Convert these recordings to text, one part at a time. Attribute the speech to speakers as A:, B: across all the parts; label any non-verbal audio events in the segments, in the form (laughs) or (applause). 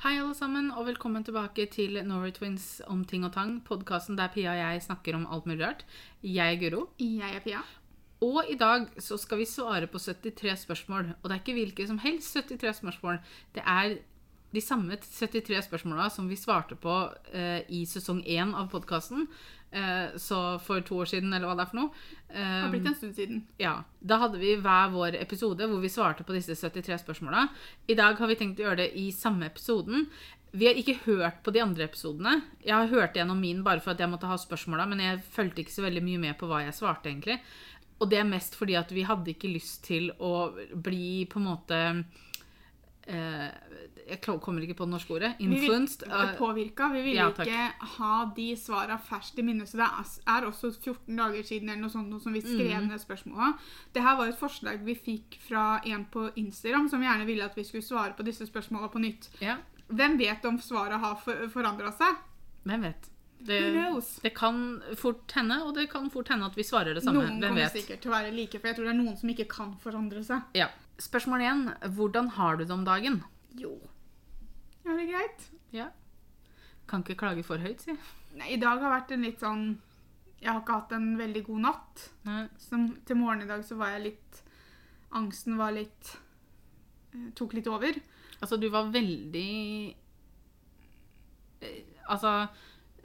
A: Hei, alle sammen, og velkommen tilbake til Norway Twins om ting og tang. Podkasten der Pia og jeg snakker om alt mulig rart. Jeg er Guro.
B: Jeg er Pia.
A: Og i dag så skal vi svare på 73 spørsmål. Og det er ikke hvilke som helst 73 spørsmål. Det er de samme 73 spørsmåla som vi svarte på eh, i sesong 1 av podkasten. Eh, så for to år siden, eller hva det er for noe.
B: Det har
A: Eh,
B: blitt en stund siden.
A: ja, Da hadde vi hver vår episode hvor vi svarte på disse 73 spørsmåla. I dag har vi tenkt å gjøre det i samme episoden. Vi har ikke hørt på de andre episodene. Jeg har hørt gjennom min bare for at jeg måtte ha spørsmåla, men jeg fulgte ikke så veldig mye med på hva jeg svarte, egentlig. Og det er mest fordi at vi hadde ikke lyst til å bli på en måte eh, Jeg kommer ikke på det norske ordet.
B: Vi vil
A: Influenced. eh,
B: påvirka. Vi ville
A: ja,
B: ikke ha de svara ferskt i minne. Så det er- også 14 dager siden eller noe sånt noe som vi skrev
A: Mm.
B: ned spørsmåla. Det her var et forslag vi fikk fra en på Instagram som gjerne ville at vi skulle svare på disse spørsmåla på nytt.
A: ja,
B: Hvem vet om svara har for, forandra seg?
A: hvem vet? Det, det kan fort hende, og det kan fort hende at vi svarer det samme.
B: Noen
A: Hvem
B: kommer
A: vet?
B: sikkert til å være like, for jeg tror det er noen som ikke kan forandre seg.
A: Ja. Spørsmål igjen. Hvordan har du det om dagen?
B: Jo. Ja, det er greit.
A: Ja. Kan ikke klage for høyt, si.
B: Nei, I dag har vært en litt sånn Jeg har ikke hatt en veldig god natt.
A: Nei.
B: Som, til morgenen i dag så var jeg litt Angsten var litt eh, Tok litt over.
A: Altså, du var veldig eh, Altså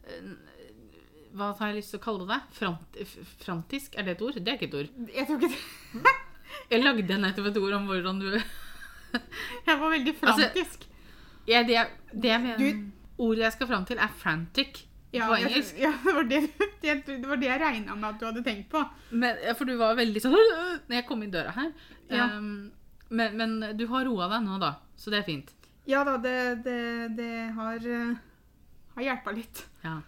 A: eh, Hva har jeg lyst til å kalle det? Frant, frantisk? Er det et ord? Det er ikke et ord.
B: Jeg tror ikke det.
A: Jeg lagde nettopp et ord om hvordan du
B: Jeg var veldig
A: Altså,
B: frantisk.
A: Ja, det, det
B: Du-
A: Ordet jeg skal fram til, er frantic
B: ja,
A: på
B: jeg, ja, det var det, (laughs) det, det var det jeg regna med at du hadde tenkt på.
A: Men, for du var veldig sånn Når jeg kom inn døra her.
B: Ja.
A: Um, men, men du har roa deg nå, da. Så det er fint.
B: Ja da, det, det, det har, uh, har hjelpa litt.
A: Ja.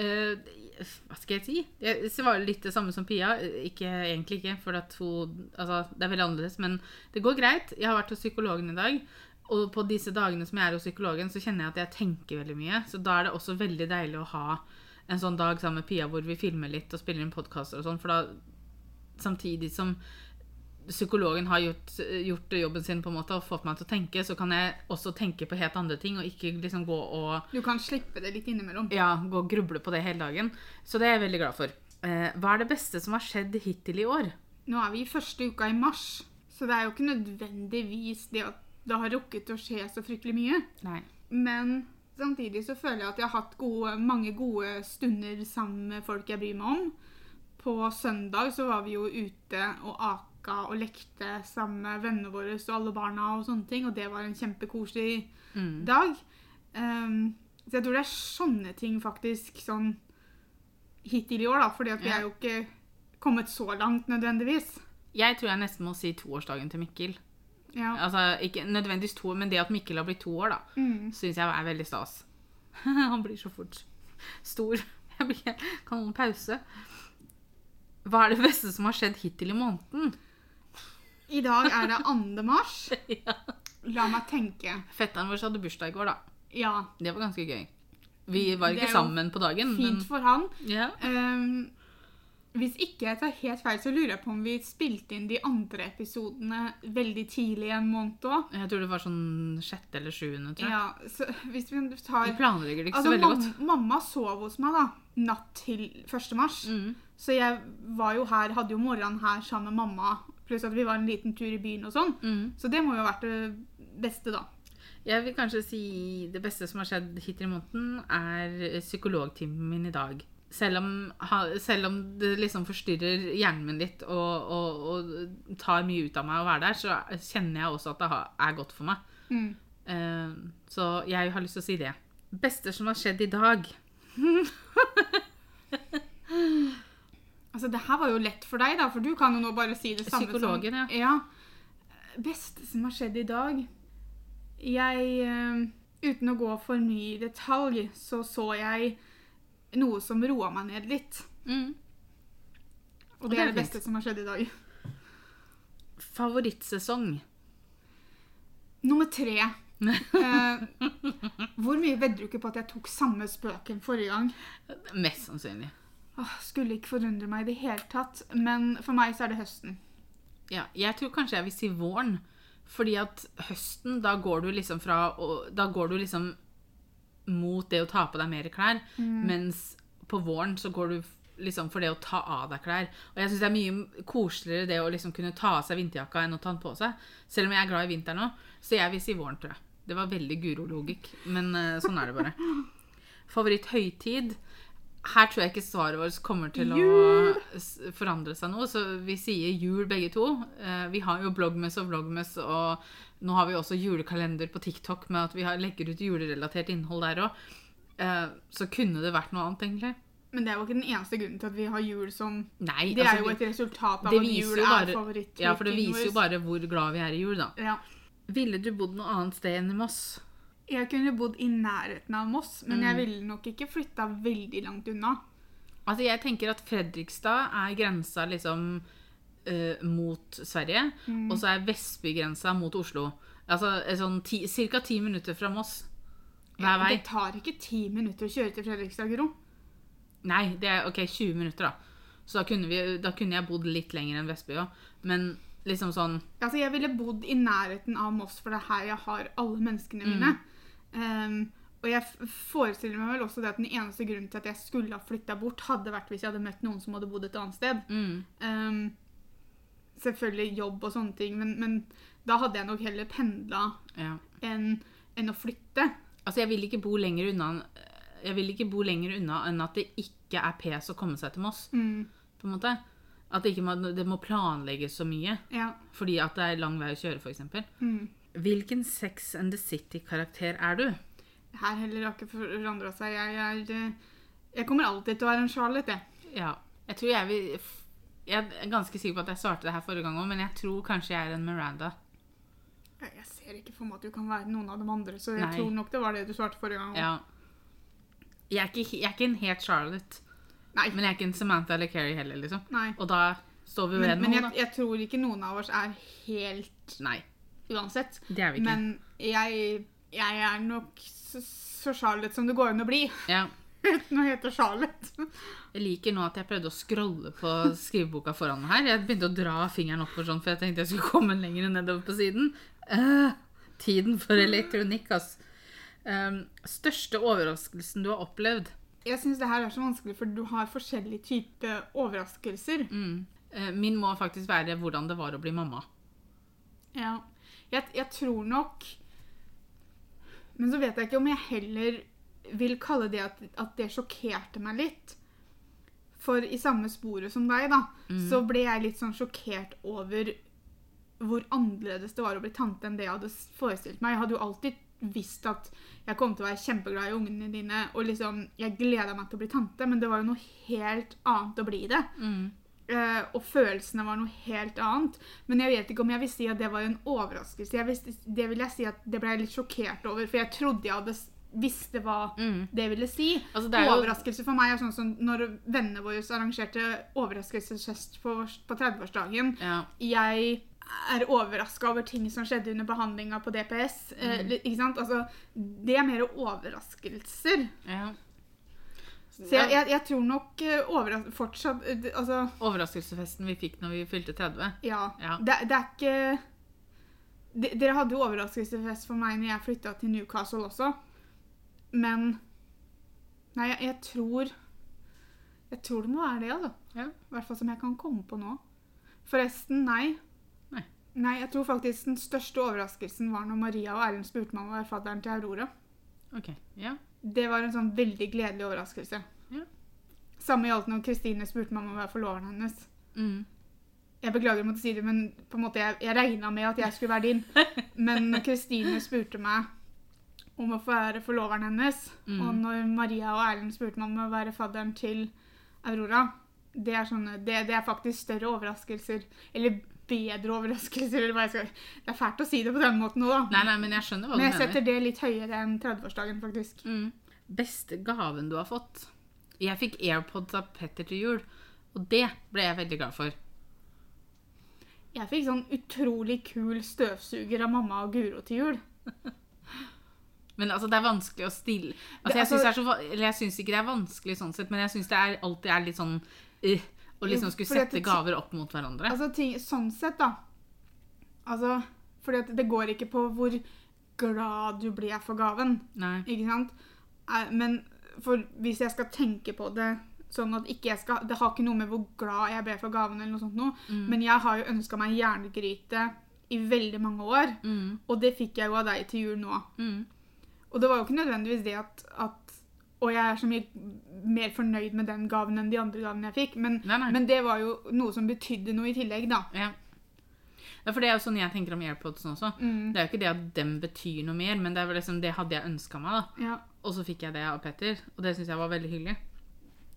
A: Uh, hva skal jeg si? Jeg svarer litt det samme som Pia. Ikke, egentlig ikke, for hun, altså, det er veldig annerledes. Men det går greit. Jeg har vært hos psykologen i dag. Og på disse dagene som jeg er hos psykologen, så kjenner jeg at jeg tenker veldig mye. Så da er det også veldig deilig å ha en sånn dag sammen med Pia hvor vi filmer litt og spiller inn podkaster og sånn. For da, samtidig som psykologen har gjort, gjort jobben sin på en måte og fått meg til å tenke, så kan jeg også tenke på helt andre ting og ikke liksom gå og
B: Du kan slippe det litt innimellom.
A: ja, gå og gruble på det hele dagen. Så det er jeg veldig glad for. Eh, hva er det beste som har skjedd hittil i år?
B: Nå er vi i første uka i mars, så det er jo ikke nødvendigvis det at det har rukket å skje så fryktelig mye.
A: Nei.
B: Men samtidig så føler jeg at jeg har hatt gode, mange gode stunder sammen med folk jeg bryr meg om. På søndag så var vi jo ute og aka og lekte sammen med vennene våre og alle barna og sånne ting, og det var en kjempekoselig
A: Mm.
B: dag. Um, så jeg tror det er sånne ting faktisk sånn hittil i år, da, fordi at vi
A: Ja.
B: er jo ikke kommet så langt nødvendigvis.
A: Jeg tror jeg nesten må si toårsdagen til Mikkel.
B: Ja.
A: Altså, Ikke nødvendigvis to, men det at Mikkel har blitt to år, da,
B: Mm.
A: syns jeg er veldig stas. (laughs) Han blir så fort stor. (laughs) Jeg blir, kan holde pause. Hva er det beste som har skjedd hittil i måneden?
B: I dag er det 2. mars. (laughs)
A: ja.
B: La meg tenke.
A: Fetteren vår hadde bursdag i går, da.
B: Ja,
A: Det var ganske gøy. Vi var ikke sammen på dagen,
B: fint for han.
A: men ja.
B: Ehm, hvis ikke jeg tar helt feil, så lurer jeg på om vi spilte inn de andre episodene veldig tidlig i en måned òg.
A: Jeg tror det var sånn sjette eller sjuende, tror jeg.
B: Ja, så hvis vi tar
A: Vi planlegger det ikke
B: Altså,
A: så veldig
B: mam
A: godt.
B: mamma sov hos meg da, natt til 1. mars.
A: Mm.
B: Så jeg var jo her, hadde jo morgenen her sammen med mamma, pluss at vi var en liten tur i byen og sånn.
A: Mm.
B: Så det må jo ha vært det beste, da.
A: Jeg vil kanskje si det beste som har skjedd hittil i måneden, er psykologtimen min i dag. Selv om, selv om det liksom forstyrrer hjernen min litt og, og, og tar mye ut av meg å være der, så kjenner jeg også at det er godt for meg.
B: Mm.
A: Eh, så jeg har lyst til å si det. Beste som har skjedd i dag. (laughs)
B: Altså, det her var jo lett for deg, da, for du kan jo nå bare si det samme
A: Psykologen,
B: som ja. Beste som har skjedd i dag Jeg eh, Uten å gå for mye i detalj, så så jeg noe som roa meg ned litt.
A: Mm.
B: Og det
A: det er
B: det det
A: fint.
B: beste som har skjedd i dag.
A: Favorittsesong.
B: Nummer tre. (laughs) Eh, hvor mye vedder du ikke på at jeg tok samme spøken forrige gang?
A: Mest sannsynlig.
B: Åh, skulle ikke forundre meg i det hele tatt. Men for meg så er det høsten.
A: Ja, jeg tror kanskje jeg vil si våren. Fordi at høsten, da går du liksom fra Da går du liksom mot det å ta på deg mer klær, mens på våren så går du liksom for det å ta av deg klær. Og jeg syns det er mye koseligere det å liksom kunne ta av seg vinterjakka enn å ta den på seg. Selv om jeg er glad i vinteren nå. Så jeg vil si våren, tror jeg. Det var veldig Guro-logikk, men eh, sånn er det bare. (laughs) Favoritthøytid? Her tror jeg ikke svaret vårt kommer til
B: Jul!
A: å forandre seg noe, så vi sier jul begge to. Eh, vi har jo bloggmess og vloggmess, og nå har vi også julekalender på TikTok med at vi legger ut julerelatert innhold der òg. Eh, så kunne det vært noe annet, egentlig.
B: Men det er jo ikke den eneste grunnen til at vi har jul som
A: Nei,
B: Det
A: altså,
B: er jo et resultat av at jul
A: bare,
B: er favoritt.
A: Ja, for det viser jo bare hvor glad vi er i jul, da.
B: Ja.
A: Ville du bodd noe annet sted enn i Moss?
B: Jeg kunne bodd i nærheten av Moss, men
A: Mm.
B: jeg ville nok ikke flytta veldig langt unna.
A: Altså, jeg tenker at Fredrikstad er grensa liksom uh, mot Sverige,
B: Mm.
A: og så er Vestby grensa mot Oslo. Altså sånn ti, ca. ti minutter fra Moss hver vei.
B: Det tar ikke ti minutter å kjøre til Fredrikstad, Gro.
A: Nei, det er ok, 20 minutter, da. Så da kunne, vi, da kunne jeg bodd litt lenger enn Vestby òg. Men liksom sånn
B: Altså, jeg ville bodd i nærheten av Moss, for det er her jeg har alle menneskene
A: Mm.
B: Um, og jeg forestiller meg vel også det at den eneste grunnen til at jeg skulle ha flytta bort, hadde vært hvis jeg hadde møtt noen som hadde bodd et annet sted.
A: mm,
B: Um, selvfølgelig jobb og sånne ting, men, men da hadde jeg nok heller pendla
A: ja.
B: enn en å flytte.
A: Altså, jeg vil ikke bo lenger unna Jeg vil ikke bo lenger unna enn at det ikke er pes å komme seg til Moss.
B: Mm,
A: på en måte. At det, må, det må planlegges så mye.
B: ja.
A: Fordi at det er lang vei å kjøre, f.eks.
B: Mm.
A: Hvilken Sex and the City-karakter er du?
B: Her heller har ikke forandra seg. Jeg, er, eh, jeg kommer alltid til å være en Charlotte, jeg.
A: Ja. Jeg tror jeg vil Jeg er ganske sikker på at jeg svarte det her forrige gang òg, men jeg tror kanskje jeg er en Miranda.
B: Jeg ser ikke for meg at du kan være noen av de andre, så jeg
A: Nei.
B: tror nok det var det du svarte forrige gang. òg.
A: Ja. Jeg er, ikke, jeg er ikke en helt Charlotte,
B: Nei.
A: men jeg er ikke en Samantha eller Carrie heller, liksom.
B: Nei.
A: Og da står vi ved
B: Men,
A: igjen
B: men jeg, jeg tror ikke noen av oss er helt.
A: Nei,
B: uansett.
A: det er vi ikke.
B: Men jeg, jeg er nok så, så Charlotte som det går an å bli.
A: Ja. (laughs)
B: Uten å hete Charlotte.
A: Jeg liker nå at jeg prøvde å scrolle på skriveboka foran meg her. Jeg begynte å dra fingeren oppover sånn, for jeg tenkte jeg skulle komme lenger nedover på siden. Uh, tiden for elektronikk, ass. Um, største overraskelsen du har opplevd?
B: Jeg syns det her er så vanskelig, for du har forskjellige typer overraskelser.
A: Mm. Eh, min må faktisk være hvordan det var å bli mamma.
B: Ja. Jeg, jeg tror nok Men så vet jeg ikke om jeg heller vil kalle det at, at det sjokkerte meg litt. For i samme sporet som deg, da, så ble jeg litt sånn sjokkert over hvor annerledes det var å bli tante enn det jeg hadde forestilt meg. Jeg hadde jo alltid visst at jeg kom til å være kjempeglad i ungene dine, og liksom, jeg gleda meg til å bli tante, men det var jo noe helt annet å bli det. Eh, og følelsene var noe helt annet. Men jeg vet ikke om jeg vil si at det var en overraskelse. Jeg visste, det vil jeg si at det ble jeg litt sjokkert over, for jeg trodde jeg hadde visste hva
A: Mm.
B: det ville si.
A: Altså, det er jo-
B: Overraskelse for meg er sånn som når vennene våre arrangerte overraskelsesfest på, på 30-årsdagen.
A: Ja.
B: Jeg er overraska over ting som skjedde under behandlinga på DPS. Eh, li- ikke sant? Altså, det er mer overraskelser.
A: ja.
B: Så jeg, jeg, jeg tror nok eh, overras fortsatt eh, Altså,
A: Overraskelsesfesten vi fikk når vi fylte 30.
B: ja.
A: Ja.
B: Det, det er ikke de, Dere hadde jo overraskelsesfest for meg når jeg flytta til Newcastle også. Men Nei, jeg, jeg tror Jeg tror det må være det, altså.
A: Ja.
B: I hvert fall som jeg kan komme på nå. Forresten, nei.
A: Nei.
B: Nei, jeg tror faktisk den største overraskelsen var når Maria og Erlend spurte meg om å være fadderen til Aurora.
A: Ok. Ja.
B: Det var en sånn veldig gledelig overraskelse.
A: Ja.
B: Samme gjaldt når Kristine spurte meg om å være forloveren hennes.
A: Mm.
B: Jeg beklager å måtte si det, men på en måte jeg, jeg regna med at jeg skulle være din. (laughs) Men når Kristine spurte meg om å få være forloveren hennes,
A: Mm.
B: og når Maria og Erlend spurte meg om å være fadderen til Aurora, det er, sånne, det, det er faktisk større overraskelser. Eller bedre overraskelser, Det er fælt å si det på den måten nå, da.
A: Nei, nei, men jeg skjønner hva
B: Men jeg
A: du mener.
B: setter det litt høyere enn 30-årsdagen, faktisk.
A: Mm. Beste gaven du har fått? Jeg fikk AirPods av Petter til jul, og det ble jeg veldig glad for.
B: Jeg fikk sånn utrolig kul støvsuger av mamma og Guro til jul. (laughs)
A: Men altså, det er vanskelig å stille altså, Jeg
B: altså-
A: syns det så va- Eller jeg syns ikke det er vanskelig sånn sett, men jeg syns det er, alltid er litt sånn uh, Å liksom skulle
B: Fordi
A: sette gaver opp mot hverandre.
B: Altså, ting, sånn sett, da. Altså, Fordi det går ikke på hvor glad du blir for gaven.
A: Nei.
B: Ikke sant? Eh, Men for hvis jeg skal tenke på det sånn at ikke jeg skal Det har ikke noe med hvor glad jeg ble for gaven, eller noe sånt noe.
A: Mm.
B: Men jeg har jo ønska meg jerngryte i veldig mange år.
A: Mm.
B: Og det fikk jeg jo av deg til jul nå.
A: Mm.
B: Og det var jo ikke nødvendigvis det at, at Og jeg er så mye mer fornøyd med den gaven enn de andre gavene jeg fikk. Men,
A: Nei, nei.
B: men det var jo noe som betydde noe i tillegg, da.
A: Ja. ja, for det er jo sånn jeg tenker om Airpods også.
B: Mm.
A: Det er jo ikke det at dem betyr noe mer, men det, liksom, det hadde jeg ønska meg. da.
B: Ja.
A: Og så fikk jeg det av Petter, og det syns jeg var veldig hyggelig.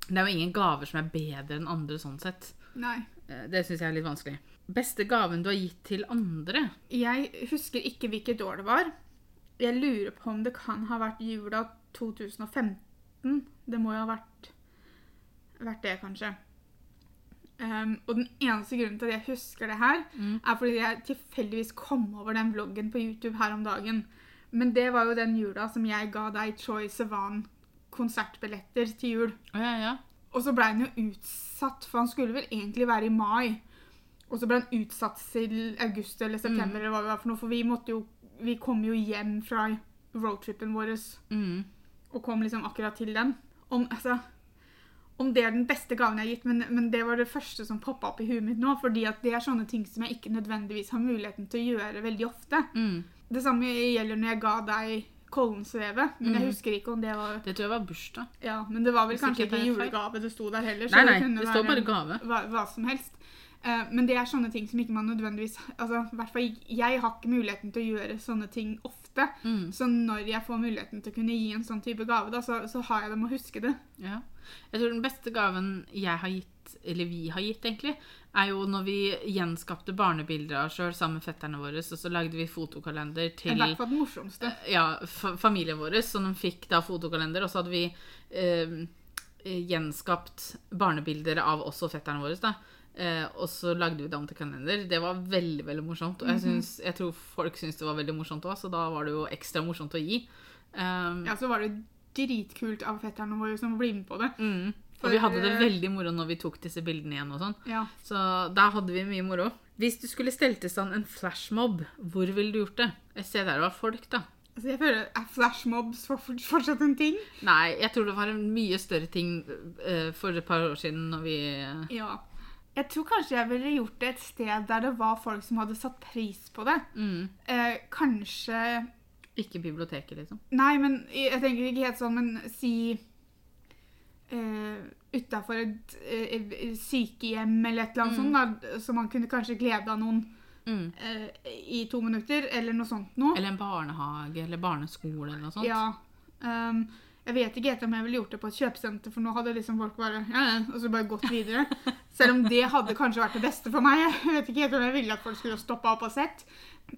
A: Det er jo ingen gaver som er bedre enn andre sånn sett.
B: Nei.
A: Eh, Det syns jeg er litt vanskelig. Beste gaven du har gitt til andre?
B: Jeg husker ikke hvilket år det var. Jeg lurer på om det kan ha vært jula 2015. Det må jo ha vært, vært det, kanskje. Um, og den eneste grunnen til at jeg husker det her,
A: Mm.
B: er fordi jeg tilfeldigvis kom over den vloggen på YouTube her om dagen. Men det var jo den jula som jeg ga deg Troy Sevan konsertbilletter til jul.
A: Ja, ja.
B: Og så ble han jo utsatt, for han skulle vel egentlig være i mai. Og så ble han utsatt til august eller september, eller hva det var for noe. For vi måtte jo Vi kom jo hjem fra roadtrippen vår
A: Mm.
B: Og kom liksom akkurat til den. Om, altså, om det er den beste gaven jeg har gitt, men, men det var det første som poppa opp i huet mitt nå. fordi at det er sånne ting som jeg ikke nødvendigvis har muligheten til å gjøre veldig ofte.
A: Mm.
B: Det samme gjelder når jeg ga deg Kollensvevet, men jeg
A: Mm.
B: husker ikke om det var
A: Det tror jeg var bursdag.
B: Ja, Men det var vel kanskje ikke julegave det sto der heller. så
A: Nei, nei,
B: kunne
A: det står bare gave.
B: Hva, hva som helst. Uh, men det er sånne ting som ikke man nødvendigvis altså, hvert fall Jeg har ikke muligheten til å gjøre sånne ting ofte.
A: Mm.
B: Så når jeg får muligheten til å kunne gi en sånn type gave, da, så, så har jeg det med å huske det.
A: Ja. Jeg tror den beste gaven jeg har gitt, eller vi har gitt egentlig, er jo når vi gjenskapte barnebilder av oss sjøl sammen med fetterne våre, og så lagde vi fotokalender
B: I
A: til
B: hvert fall den morsomste.
A: ja, familien vår, så de fikk da fotokalender, og så hadde vi eh, gjenskapt barnebilder av oss og fetterne våre, da. Eh, og så lagde vi det om til kalender. Det var veldig veldig morsomt. Og jeg, synes, jeg tror folk syntes det var veldig morsomt òg, så da var det jo ekstra morsomt å gi. Um,
B: Ja, så var det dritkult av fetterne våre som ble med på det.
A: mm.
B: For,
A: Og vi hadde det
B: eh,
A: veldig moro når vi tok disse bildene igjen og sånn.
B: Ja.
A: Så da hadde vi mye moro. Hvis du skulle stelt i stand en flashmob, hvor ville du gjort det? Jeg ser der det var folk, da.
B: Altså, jeg føler Er flashmobs for- for- fortsatt en ting?
A: Nei, jeg tror det var en mye større ting eh, for et par år siden når vi eh,
B: Ja. Jeg tror kanskje jeg ville gjort det et sted der det var folk som hadde satt pris på det.
A: mm,
B: Eh, kanskje
A: Ikke biblioteket, liksom.
B: Nei, men jeg tenker ikke helt sånn, men si eh, Utafor et eh, sykehjem eller et eller annet
A: Mm.
B: sånt, da, så man kunne kanskje glede av noen
A: Mm.
B: eh, i to minutter, eller noe sånt noe.
A: Eller en barnehage eller barneskole eller noe sånt.
B: Ja. Um, jeg vet ikke helt om jeg ville gjort det på et kjøpesenter, for nå hadde liksom folk bare ja, ja, og så bare gått videre. Selv om det hadde kanskje vært det beste for meg. Jeg vet ikke helt om jeg ville at folk skulle stoppa opp og sett.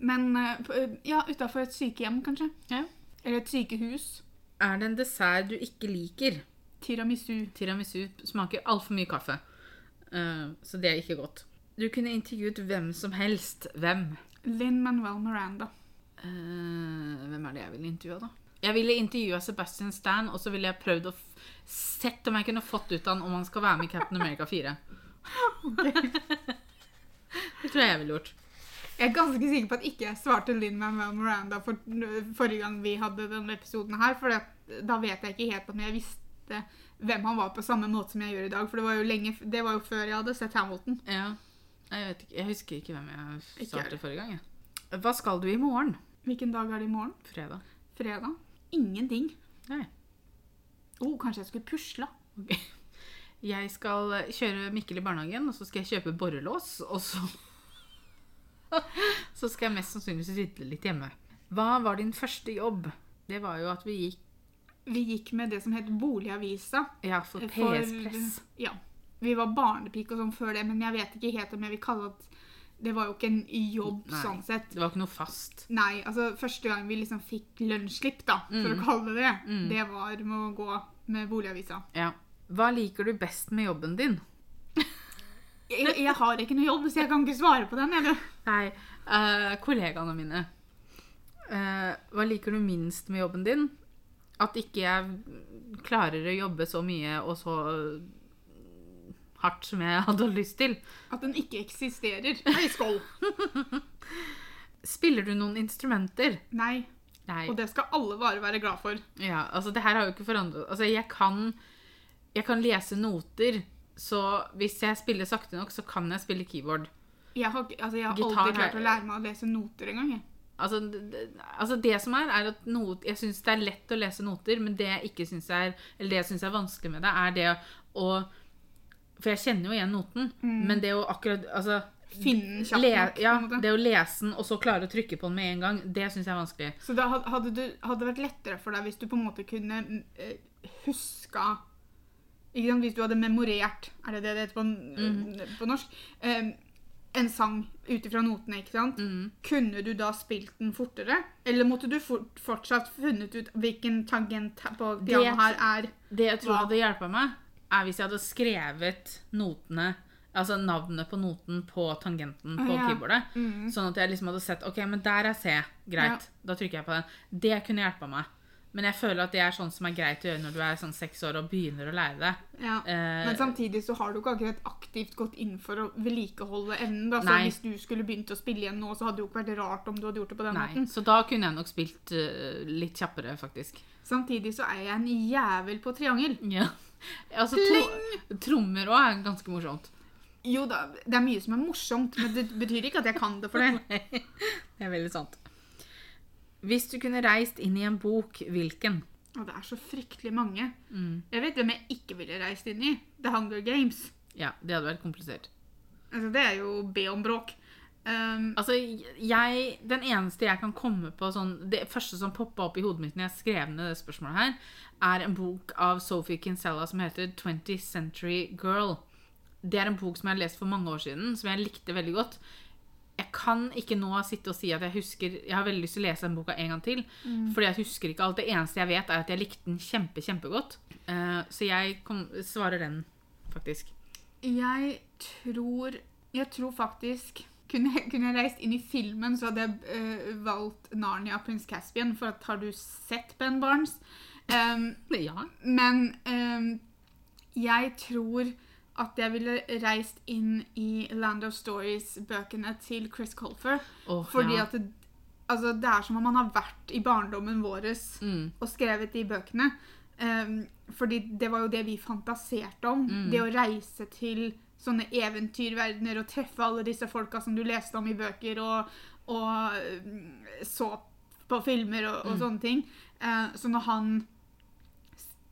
B: Men eh, ja, utafor et sykehjem, kanskje.
A: Ja.
B: Eller et sykehus.
A: Er det en dessert du ikke liker?
B: Tiramisu.
A: Tiramisu smaker altfor mye kaffe. Uh, så det er ikke godt. Du kunne intervjuet hvem som helst. Hvem?
B: Linn Manuel Miranda.
A: Uh, hvem er det jeg ville intervjua, da? Jeg ville intervjua Sebastian Stan, og så ville jeg prøvd å sett om jeg kunne fått ut han om han skal være med i Captain America 4. (laughs) det tror jeg jeg ville gjort.
B: Jeg er ganske sikker på at ikke jeg svarte Linn Manuel Miranda for, forrige gang vi hadde denne episoden her, for da vet jeg ikke helt om jeg visste hvem han var på samme måte som jeg gjør i dag. For det var jo, lenge, det var jo før jeg hadde sett Hamilton.
A: Ja. Jeg, vet ikke, jeg husker ikke hvem jeg svarte forrige gang. jeg. Hva skal du i morgen?
B: Hvilken dag er det i morgen?
A: Fredag.
B: Fredag? Ingenting.
A: Nei.
B: Oh, kanskje jeg skulle pusla?
A: Okay. Jeg skal kjøre Mikkel i barnehagen, og så skal jeg kjøpe borrelås, og så (laughs) Så skal jeg mest sannsynligvis rydde litt hjemme. Hva var din første jobb? Det var jo at vi gikk
B: Vi gikk med det som het Boligavisa.
A: Ja, for
B: For-
A: PS-press.
B: Ja. Vi var barnepike og sånn før det, men jeg vet ikke helt om jeg vil kalle at det var jo ikke en jobb
A: Nei.
B: sånn sett.
A: Det var ikke noe fast.
B: Nei, altså første gang vi liksom fikk lønnsslipp, da, for
A: Mm.
B: å kalle det det,
A: Mm.
B: det var med å gå med boligavisa.
A: Ja. Hva liker du best med jobben din?
B: Jeg, jeg har ikke noe jobb, så jeg kan ikke svare på den. Eller?
A: Nei, Uh, kollegaene mine. Uh, hva liker du minst med jobben din? At ikke jeg klarer å jobbe så mye og så hardt som jeg hadde lyst til.
B: At den ikke eksisterer. Hei, skål! (laughs)
A: Spiller du noen instrumenter?
B: Nei.
A: Nei.
B: Og det skal alle bare være glad for.
A: Ja, altså det her har jo ikke forandret Altså, jeg kan Jeg kan lese noter, så hvis jeg spiller sakte nok, så kan jeg spille keyboard.
B: Jeg har, altså, jeg har
A: Gitar
B: aldri klart å lære meg å lese noter engang.
A: Altså det, altså det som er, er at not, jeg syns det er lett å lese noter, men det jeg ikke syns er Eller det jeg syns er vanskelig med det, er det å For jeg kjenner jo igjen noten, men det å akkurat Altså
B: Finne den kjapt nok,
A: ja, det å lese den og så klare å trykke på den med en gang, det syns jeg er vanskelig.
B: Så da had- hadde det vært lettere for deg hvis du på en måte kunne eh, huska ikke sant? Hvis du hadde memorert, er det det det heter på,
A: mm.
B: på norsk, eh, en sang ut ifra notene, ikke sant?
A: Mm.
B: Kunne du da spilt den fortere? Eller måtte du for, fortsatt funnet ut hvilken tangent på pianoet her er?
A: Det jeg tror
B: Hva?
A: hadde hjelpa meg, er hvis jeg hadde skrevet notene Altså navnet på noten på tangenten på
B: Ja.
A: keyboardet.
B: Mm.
A: Sånn at jeg liksom hadde sett OK, men der er C. Greit.
B: Ja.
A: Da trykker jeg på den. Det kunne hjelpa meg. Men jeg føler at det er sånn som er greit å gjøre når du er sånn seks år og begynner å lære det.
B: Ja.
A: Eh,
B: Men samtidig så har du ikke akkurat aktivt gått inn for å vedlikeholde evnen. Da. Så
A: Nei.
B: hvis du skulle begynt å spille igjen nå, så hadde det jo ikke vært rart om du hadde gjort det på den
A: nei.
B: måten.
A: Så da kunne jeg nok spilt uh, litt kjappere, faktisk.
B: Samtidig så er jeg en jævel på triangel.
A: Ja. Altså, tro trommer òg er ganske morsomt.
B: Jo da, det er mye som er morsomt, men det betyr ikke at jeg kan det for det. (laughs)
A: det er veldig sant. Hvis du kunne reist inn i en bok, hvilken?
B: Og det er så fryktelig mange.
A: Mm.
B: Jeg vet hvem jeg ikke ville reist inn i. The Hunger Games.
A: Ja, det hadde vært komplisert.
B: Altså, det er jo be om bråk. Um,
A: Altså, jeg, Den eneste jeg kan komme på sånn, Det første som poppa opp i hodet mitt når jeg skrev ned det spørsmålet her, er en bok av Sophie Kinsella som heter 20th Century Girl. Det er en bok som jeg har lest for mange år siden, som jeg likte veldig godt. Jeg kan ikke nå sitte og si at jeg husker Jeg har veldig lyst til å lese den boka en gang til. Fordi jeg husker ikke alt. Det eneste jeg vet, er at jeg likte den kjempe, kjempegodt. Uh, så jeg kom, svarer den, faktisk.
B: jeg tror Jeg tror faktisk kunne, jeg- kunne jeg reist inn i filmen, så hadde jeg uh, valgt Narnia Prins Caspian. For at har du sett Ben Barnes? Um,
A: Ja.
B: Men um, jeg tror at jeg ville reist inn i Land of Stories-bøkene til Chris Colfer.
A: Oh,
B: Fordi
A: ja.
B: at det, altså, det er som om man har vært i barndommen vår
A: mm.
B: og skrevet de bøkene. Um, fordi det var jo det vi fantaserte om.
A: Mm.
B: Det å reise til sånne eventyrverdener og treffe alle disse folka som du leste om i bøker og, og mm, så på filmer og, og
A: Mm.
B: sånne ting. Eh, så når han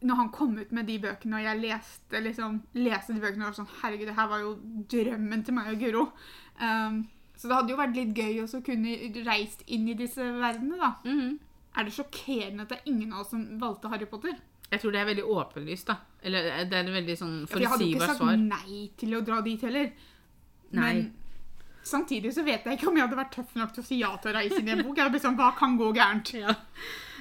B: når han kom ut med de bøkene, og jeg leste, liksom, leste de bøkene, og var sånn Herregud, det her var jo drømmen til meg og Guro. Um, så det hadde jo vært litt gøy å kunne reist inn i disse verdenene, da.
A: Mhm.
B: Er det sjokkerende at det er ingen av oss som valgte Harry Potter?
A: Jeg tror det er veldig åpenlyst, da. Eller eh, det er en veldig sånn
B: For jeg hadde jo ikke sagt nei til å dra dit heller.
A: Nei.
B: Men samtidig så vet jeg ikke om jeg hadde vært tøff nok til å si ja til å reise inn i en bok. Jeg hadde blitt sånn, Hva kan gå gærent?
A: Ja.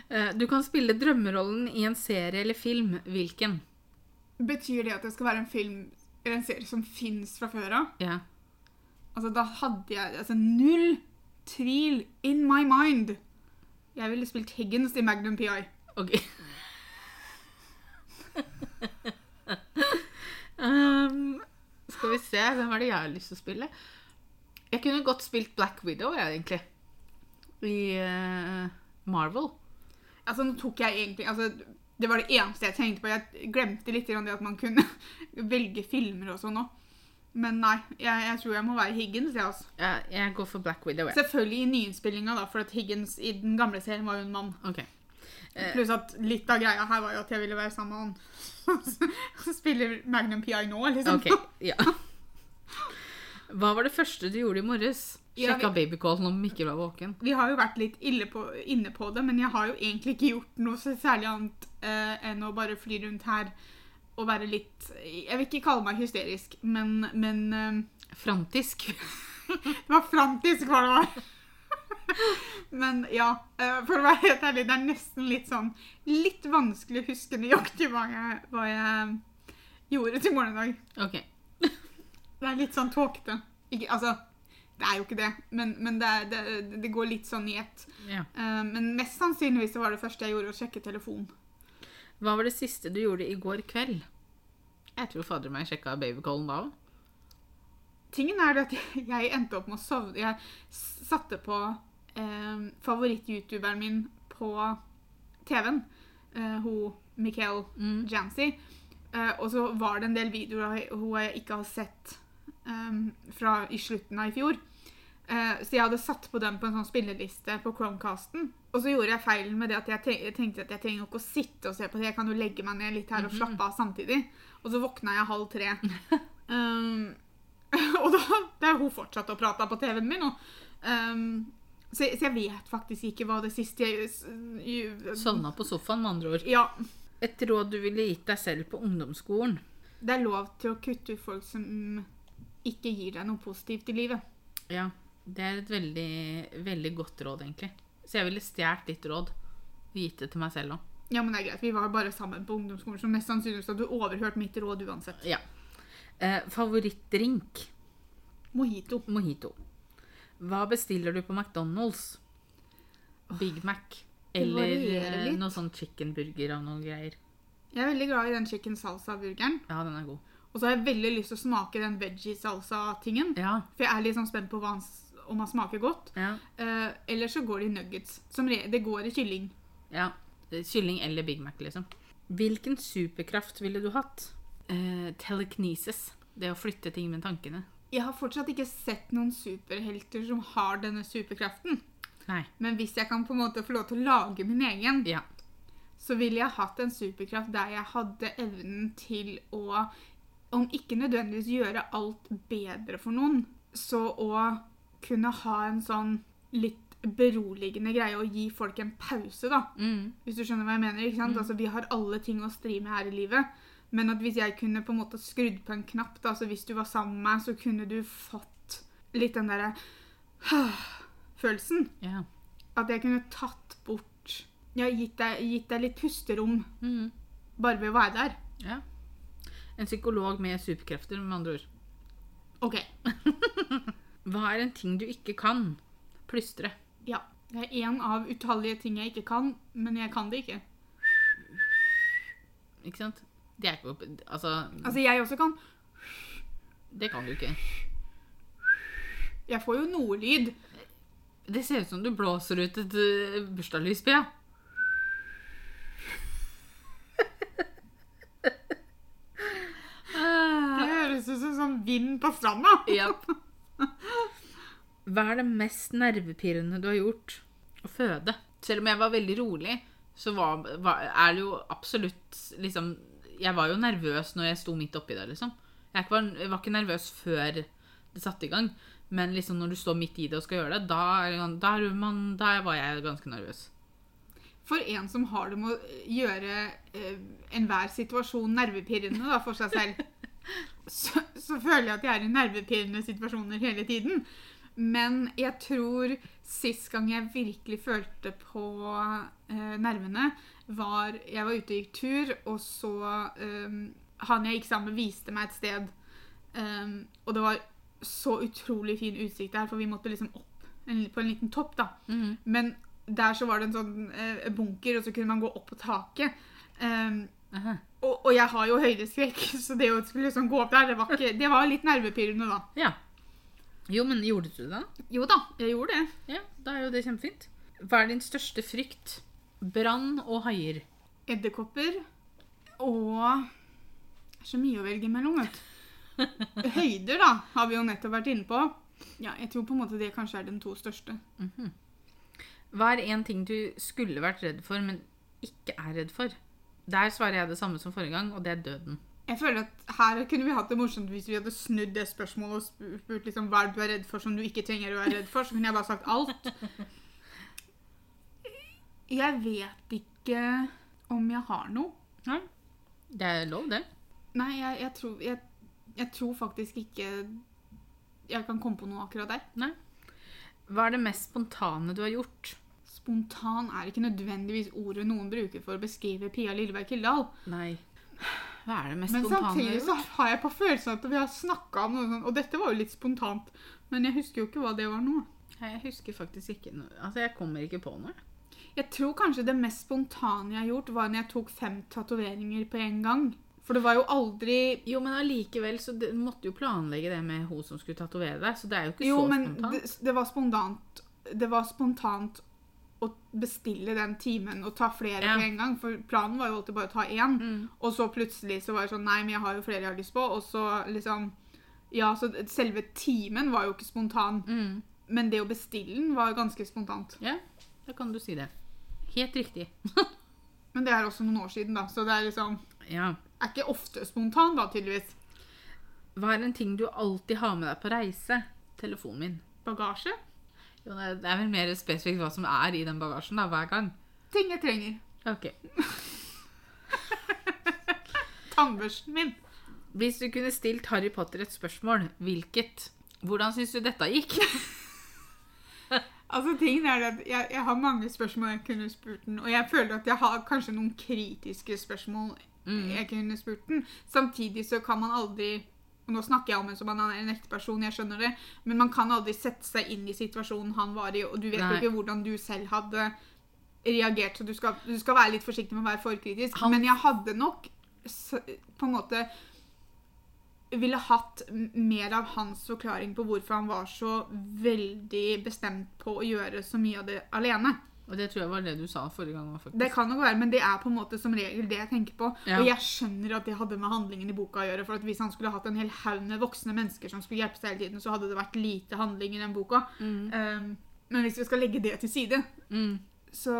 A: Eh, Du kan spille drømmerollen i en serie eller film. Hvilken?
B: Betyr det at det skal være en film eller en serie som fins fra før av?
A: Ja.
B: Altså, da hadde jeg altså, null tvil in my mind. Jeg ville spilt Higgins i Magnum PI.
A: Ok. Um, skal vi se, hvem er det jeg har lyst til å spille? Jeg kunne godt spilt Black Widow, jeg, egentlig. I uh, Marvel.
B: Altså, nå tok jeg egentlig altså, Det var det eneste jeg tenkte på. Jeg glemte litt det at man kunne (laughs) velge filmer og sånn òg. Men nei, jeg, jeg tror jeg må være Higgins. Jeg, altså.
A: Jeg, jeg går for Black Widow.
B: Selvfølgelig i nyinnspillinga, da, for Higgins i den gamle serien var jo en mann.
A: Ok. Eh,
B: Pluss at litt av greia her var jo at jeg ville være sammen med han. (laughs) som spiller Magnum PI nå, liksom.
A: Okay, ja. Hva var det første du gjorde i morges?
B: Ja,
A: Sjekka om Mikkel var våken.
B: Vi har jo vært litt ille på, inne på det, men jeg har jo egentlig ikke gjort noe så særlig annet eh, enn å bare fly rundt her og være litt Jeg vil ikke kalle meg hysterisk, men, men eh,
A: Frantisk. (laughs)
B: Det var frantisk hva det var. Men ja, eh, for å være helt ærlig, det er nesten litt sånn Litt vanskelig å huske nøyaktig hva jeg, hva jeg gjorde til morgenen i dag.
A: Ok.
B: Det er litt sånn tåkete. Altså, det er jo ikke det, men, men det, er, det, det går litt sånn i ett.
A: Ja.
B: Uh, men mest sannsynligvis var det første jeg gjorde, å sjekke telefonen.
A: Hva var det siste du gjorde i går kveld? Jeg tror fader meg sjekka babycallen da òg.
B: Tingen er det at jeg endte opp med å sovne. Jeg satte på eh, favoritt-youtuberen min på TV-en. Eh, hun Michael
A: Mm.
B: Jancy. Eh, og så var det en del videoer hun jeg ikke har sett eh, fra i slutten av i fjor. Eh, så jeg hadde satt på dem på en sånn spilleliste på Chromecasten. Og så gjorde jeg feilen med det at jeg tenkte at jeg trenger ikke å sitte og se på det. Jeg kan jo legge meg ned litt her og slappe av samtidig. Og så våkna jeg halv tre. (laughs) Um, (laughs) og da, da er hun fortsatt å prate på TV-en min. Og, um, så, så jeg vet faktisk ikke hva det siste jeg
A: Sovna på sofaen, med andre ord.
B: Ja.
A: Et råd du ville gitt deg selv på ungdomsskolen?
B: Det er lov til å kutte ut folk som ikke gir deg noe positivt i livet.
A: Ja, det er et veldig, veldig godt råd, egentlig. Så jeg ville stjålet ditt råd og gitt det til meg selv òg.
B: Ja, men det er greit. Vi var bare sammen på ungdomsskolen, så mest sannsynligvis hadde du overhørt mitt råd uansett.
A: Ja. Eh, favorittdrink?
B: Mojito.
A: Mojito. Hva bestiller du på McDonald's? Big Mac. Eller eh, noe sånn chickenburger av noen greier.
B: Jeg er veldig glad i den chicken salsa-burgeren.
A: Ja, den er god.
B: Og så har jeg veldig lyst til å smake den veggie salsa-tingen.
A: Ja.
B: For jeg er litt sånn spent på hva han, om han smaker godt.
A: Ja.
B: Eh, eller så går det i nuggets. Som re det går i kylling.
A: ja. Kylling eller Big Mac, liksom. Hvilken superkraft ville du hatt? Eh, telekinesis. Det å flytte ting med tankene.
B: Jeg har fortsatt ikke sett noen superhelter som har denne superkraften.
A: Nei.
B: Men hvis jeg kan på en måte få lov til å lage min egen,
A: Ja.
B: så ville jeg hatt en superkraft der jeg hadde evnen til å Om ikke nødvendigvis gjøre alt bedre for noen, så å kunne ha en sånn litt beroligende greie og gi folk en pause, da.
A: Mm.
B: Hvis du skjønner hva jeg mener. ikke sant? Altså, Vi har alle ting å stri med her i livet. Men at hvis jeg kunne på en måte skrudd på en knapp, da, så hvis du var sammen med meg, så kunne du fått litt den derre følelsen.
A: Ja.
B: At jeg kunne tatt bort Ja, gitt deg, gitt deg litt pusterom
A: Mm.
B: bare ved å være der.
A: ja. En psykolog med superkrefter, med andre ord.
B: OK. (laughs)
A: Hva er en ting du ikke kan? Plystre.
B: Ja. Det er én av utallige ting jeg ikke kan, men jeg kan det ikke.
A: Ikke sant? Det er ikke Altså,
B: Altså, jeg også kan.
A: det kan du ikke.
B: Jeg får jo noe lyd.
A: Det ser ut som du blåser ut et uh, bursdagslys, Pia.
B: Det høres ut som sånn vind på stranda.
A: Yep. Hva er det mest nervepirrende du har gjort? Å føde. Selv om jeg var veldig rolig, så var, var, er det jo absolutt liksom Jeg var jo nervøs når jeg sto midt oppi det, liksom. Jeg var, jeg var ikke nervøs før det satte i gang. Men liksom når du står midt i det og skal gjøre det, da, er da, er man, da var jeg ganske nervøs.
B: For en som har det med å gjøre eh, enhver situasjon nervepirrende da, for seg selv, (laughs) så, så føler jeg at jeg er i nervepirrende situasjoner hele tiden. Men jeg tror sist gang jeg virkelig følte på eh, nervene, var Jeg var ute og gikk tur, og så um, Han jeg gikk sammen med, viste meg et sted. Um, og det var så utrolig fin utsikt der, for vi måtte liksom opp en, på en liten topp, da. Men der så var det en sånn uh, bunker, og så kunne man gå opp på taket. Um, og, og jeg har jo høydeskrekk, (laughs) så det å skulle liksom gå opp der, det var, ikke, det var litt nervepirrende da.
A: Ja. Jo, men gjorde du det da?
B: Jo da, jeg gjorde det.
A: Ja, da er jo det kjempefint. Hva er din største frykt? Brann og haier.
B: Edderkopper og Det er så mye å velge mellom, vet du. (laughs) Høyder, da, har vi jo nettopp vært inne på. Ja, jeg tror på en måte det kanskje er den to største.
A: Hva er en ting du skulle vært redd for, men ikke er redd for? Der svarer jeg det samme som forrige gang, og det er døden.
B: Jeg føler at Her kunne vi hatt det morsomt hvis vi hadde snudd det spørsmålet og spurt liksom, hva du er redd for som du ikke trenger å være redd for. Så kunne jeg bare sagt alt. Jeg vet ikke om jeg har noe.
A: Nei. Det er lov, det.
B: Nei, jeg, jeg, tror, jeg, jeg tror faktisk ikke jeg kan komme på noe akkurat der.
A: Nei. Hva er det mest spontane du har gjort?
B: Spontan er ikke nødvendigvis ordet noen bruker for å beskrive Pia Lilleberg Kildahl.
A: Nei. Hva er det mest
B: Men
A: spontane du
B: samtidig
A: har
B: så
A: gjort?
B: har jeg på følelsen at vi har snakka om noe sånt, og dette var jo litt spontant. Men jeg husker jo ikke hva det var nå.
A: Nei, Jeg husker faktisk ikke noe. Altså, jeg kommer ikke på noe.
B: Jeg tror kanskje det mest spontane jeg har gjort, var når jeg tok fem tatoveringer på en gang. For det var jo aldri
A: Jo, men allikevel så det, måtte jo planlegge det med hun som skulle tatovere deg, så det er jo ikke
B: Jo,
A: så
B: men
A: spontant.
B: det, det var spontant det var spontant å bestille den timen og ta flere
A: Ja.
B: på en gang. For planen var jo alltid bare å ta én.
A: Mm.
B: Og så plutselig så var det sånn Nei, men jeg har jo flere jeg har lyst på. Og så liksom Ja, så selve timen var jo ikke spontan.
A: Mm.
B: Men det å bestille den var jo ganske spontant.
A: Ja, da kan du si det. Helt riktig. (laughs)
B: Men det er også noen år siden, da. Så det er liksom
A: Ja.
B: Er ikke ofte spontan, da, tydeligvis.
A: Hva er en ting du alltid har med deg på reise? Telefonen min.
B: Bagasje.
A: Jo, det er- vel mer spesifikt hva som er i den bagasjen da, hver gang.
B: Ting jeg trenger.
A: Ok. (laughs)
B: Tannbørsten min.
A: Hvis du kunne stilt Harry Potter et spørsmål, hvilket? Hvordan syns du dette gikk? (laughs)
B: Altså, tingen er at jeg, jeg har mange spørsmål jeg kunne spurt den, og jeg føler at jeg har kanskje noen kritiske spørsmål
A: Mm.
B: jeg kunne spurt den. Samtidig så kan man aldri og Nå snakker jeg om en som er en ekte person, jeg skjønner det, men man kan aldri sette seg inn i situasjonen han var i, og du vet jo
A: Nei.
B: ikke hvordan du selv hadde reagert, så du skal, du skal være litt forsiktig med å være for kritisk.
A: Han-
B: Men jeg hadde nok på en måte ville hatt mer av hans forklaring på hvorfor han var så veldig bestemt på å gjøre så mye av det alene.
A: Og det tror jeg var det du sa forrige gang. faktisk.
B: Det kan nok være, men det er på en måte som regel det jeg tenker på.
A: Ja.
B: Og jeg skjønner at det hadde med handlingen i boka å gjøre. For hvis han skulle hatt en hel haug med voksne mennesker som skulle hjelpe seg hele tiden, så hadde det vært lite handling i den boka.
A: Mm.
B: Um, men hvis vi skal legge det til side,
A: Mm.
B: så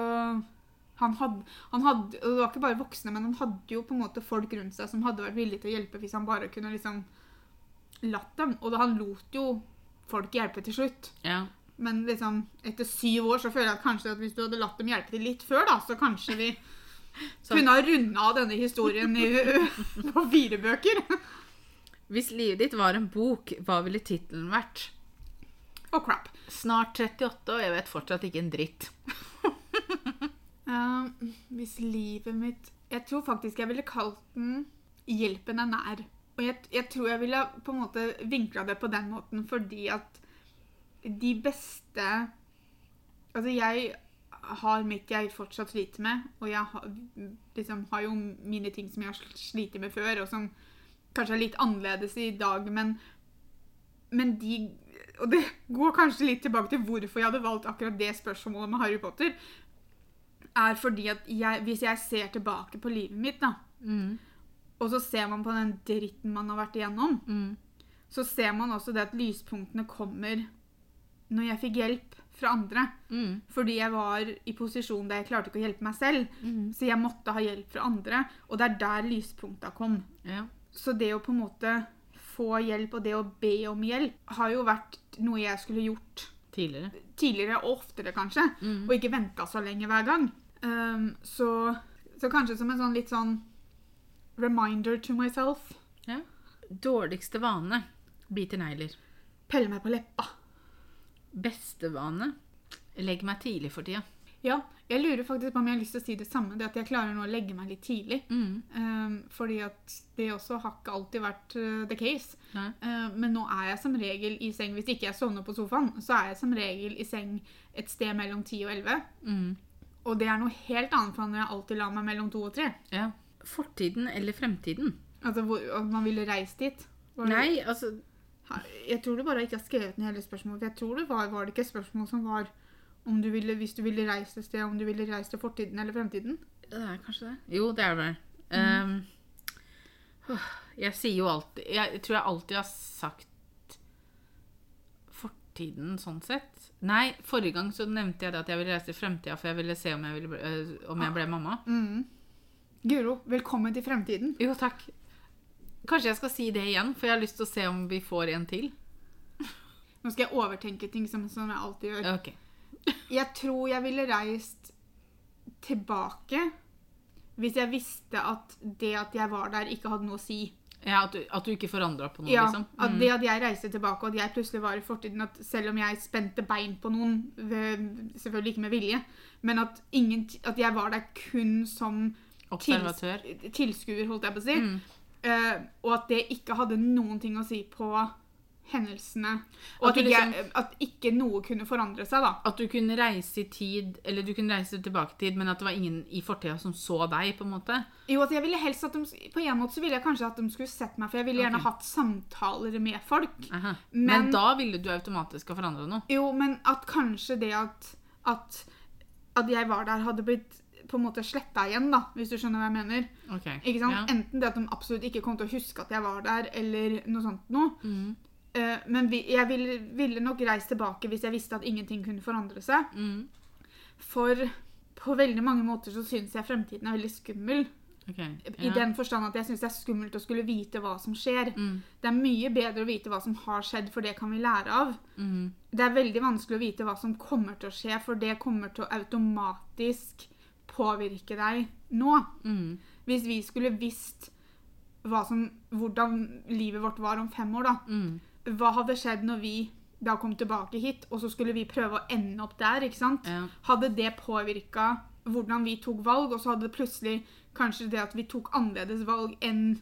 B: han hadde, han hadde, og Det var ikke bare voksne, men han hadde jo på en måte folk rundt seg som hadde vært villige til å hjelpe hvis han bare kunne liksom latt dem. Og da han lot jo folk hjelpe til slutt.
A: Ja.
B: Men liksom, etter syv år så føler jeg at kanskje at hvis du hadde latt dem hjelpe til litt før, da, så kanskje vi (laughs)
A: Så-
B: kunne ha runda av denne historien i, (laughs) på fire bøker.
A: Hvis livet ditt var en bok, hva ville tittelen vært?
B: Og crap.
A: Snart 38, og jeg vet fortsatt ikke en dritt.
B: Eh, hvis livet mitt Jeg tror faktisk jeg ville kalt den 'Hjelpen er nær'. Og jeg, jeg tror jeg ville på en måte vinkla det på den måten fordi at de beste Altså, jeg har mitt jeg fortsatt sliter med, og jeg har, liksom, har jo mine ting som jeg har slitt med før, og som kanskje er litt annerledes i dag, men, men de Og det går kanskje litt tilbake til hvorfor jeg hadde valgt akkurat det spørsmålet med Harry Potter er fordi at jeg, hvis jeg ser tilbake på livet mitt, da,
A: Mm.
B: og så ser man på den dritten man har vært igjennom,
A: Mm.
B: så ser man også det at lyspunktene kommer når jeg fikk hjelp fra andre.
A: Mm.
B: Fordi jeg var i posisjon der jeg klarte ikke å hjelpe meg selv.
A: Mm.
B: Så jeg måtte ha hjelp fra andre, og det er der lyspunkta kom.
A: Ja.
B: Så det å på en måte få hjelp, og det å be om hjelp, har jo vært noe jeg skulle gjort
A: Tidligere.
B: tidligere, og oftere kanskje.
A: Mm.
B: Og ikke venta så lenge hver gang. Um, så, så kanskje som en sånn litt sånn reminder to myself.
A: Ja. Dårligste vane? Bite negler.
B: Pelle meg på leppa.
A: Beste vane? Legg meg tidlig for tida.
B: Ja, jeg lurer faktisk på om jeg har lyst til å si det samme. Det at jeg klarer nå å legge meg litt tidlig.
A: Mm.
B: Um, fordi at det også har ikke alltid vært uh, the case. Uh, men nå er jeg som regel i seng Hvis ikke jeg sovner på sofaen, så er jeg som regel i seng et sted mellom 10 og 11.
A: Mm.
B: Og det er noe helt annet fra når jeg alltid la meg mellom to og tre.
A: Ja. Fortiden eller fremtiden?
B: Altså hvor, at man ville reist dit. Var det-
A: Nei, altså
B: Jeg tror du bare ikke har skrevet ned hele spørsmålet. For jeg tror det var, var det ikke et spørsmål som var om du ville, hvis du ville reist et sted, om du ville reist til fortiden eller fremtiden?
A: Det er kanskje det. Jo, det er det. Um, jeg sier jo alltid Jeg tror jeg alltid har sagt fortiden sånn sett. Nei, forrige gang så nevnte jeg det at jeg ville reise til fremtida, for jeg ville se om jeg, ville, øh, om jeg ble mamma.
B: Mm. Guro, velkommen til fremtiden.
A: Jo, takk. Kanskje jeg skal si det igjen, for jeg har lyst til å se om vi får en til.
B: Nå skal jeg overtenke ting som, som jeg alltid gjør.
A: Ok.
B: Jeg tror jeg ville reist tilbake hvis jeg visste at det at jeg var der, ikke hadde noe å si.
A: Ja, at du, at du ikke forandra på noe,
B: Ja,
A: liksom.
B: At
A: Mm.
B: det at jeg reiste tilbake, og at jeg plutselig var i fortiden At selv om jeg spente bein på noen, selvfølgelig ikke med vilje, men at, ingen, at jeg var der kun som
A: Observatør.
B: tils- tilskuer, holdt jeg på å si.
A: Mm.
B: Uh, og at det ikke hadde noen ting å si på hendelsene. Og
A: At
B: at, ikke,
A: liksom-
B: at ikke noe kunne forandre seg, da.
A: At du kunne reise i tid, eller du kunne reise tilbake i tid, men at det var ingen i fortida som så deg, på en måte.
B: Jo, at jeg ville helst at de, På en måte så ville jeg kanskje at de skulle sett meg, for jeg ville gjerne hatt samtaler med folk.
A: Men,
B: Men-
A: da ville du automatisk ha forandra noe.
B: Jo, men at kanskje det at, at, at jeg var der, hadde blitt på en måte sletta igjen, da, hvis du skjønner hva jeg mener.
A: Okay.
B: Ikke sant?
A: Ja.
B: Enten det at de absolutt ikke kom til å huske at jeg var der, eller noe sånt noe.
A: Mm.
B: Eh, men vi, jeg ville, ville nok reist tilbake hvis jeg visste at ingenting kunne forandre seg.
A: Mm.
B: For på veldig mange måter så syns jeg fremtiden er veldig skummel.
A: Ok.
B: I den forstand at jeg syns det er skummelt å skulle vite hva som skjer.
A: Mm.
B: Det er mye bedre å vite hva som har skjedd, for det kan vi lære av.
A: Mm.
B: Det er veldig vanskelig å vite hva som kommer til å skje, for det kommer til å automatisk påvirke deg nå.
A: Mm.
B: Hvis vi skulle visst hva som, hvordan livet vårt var om fem år, da. Hva hadde skjedd når vi da kom tilbake hit, og så skulle vi prøve å ende opp der? ikke sant?
A: Ja.
B: Hadde det påvirka hvordan vi tok valg, og så hadde det plutselig kanskje det at vi tok annerledes valg enn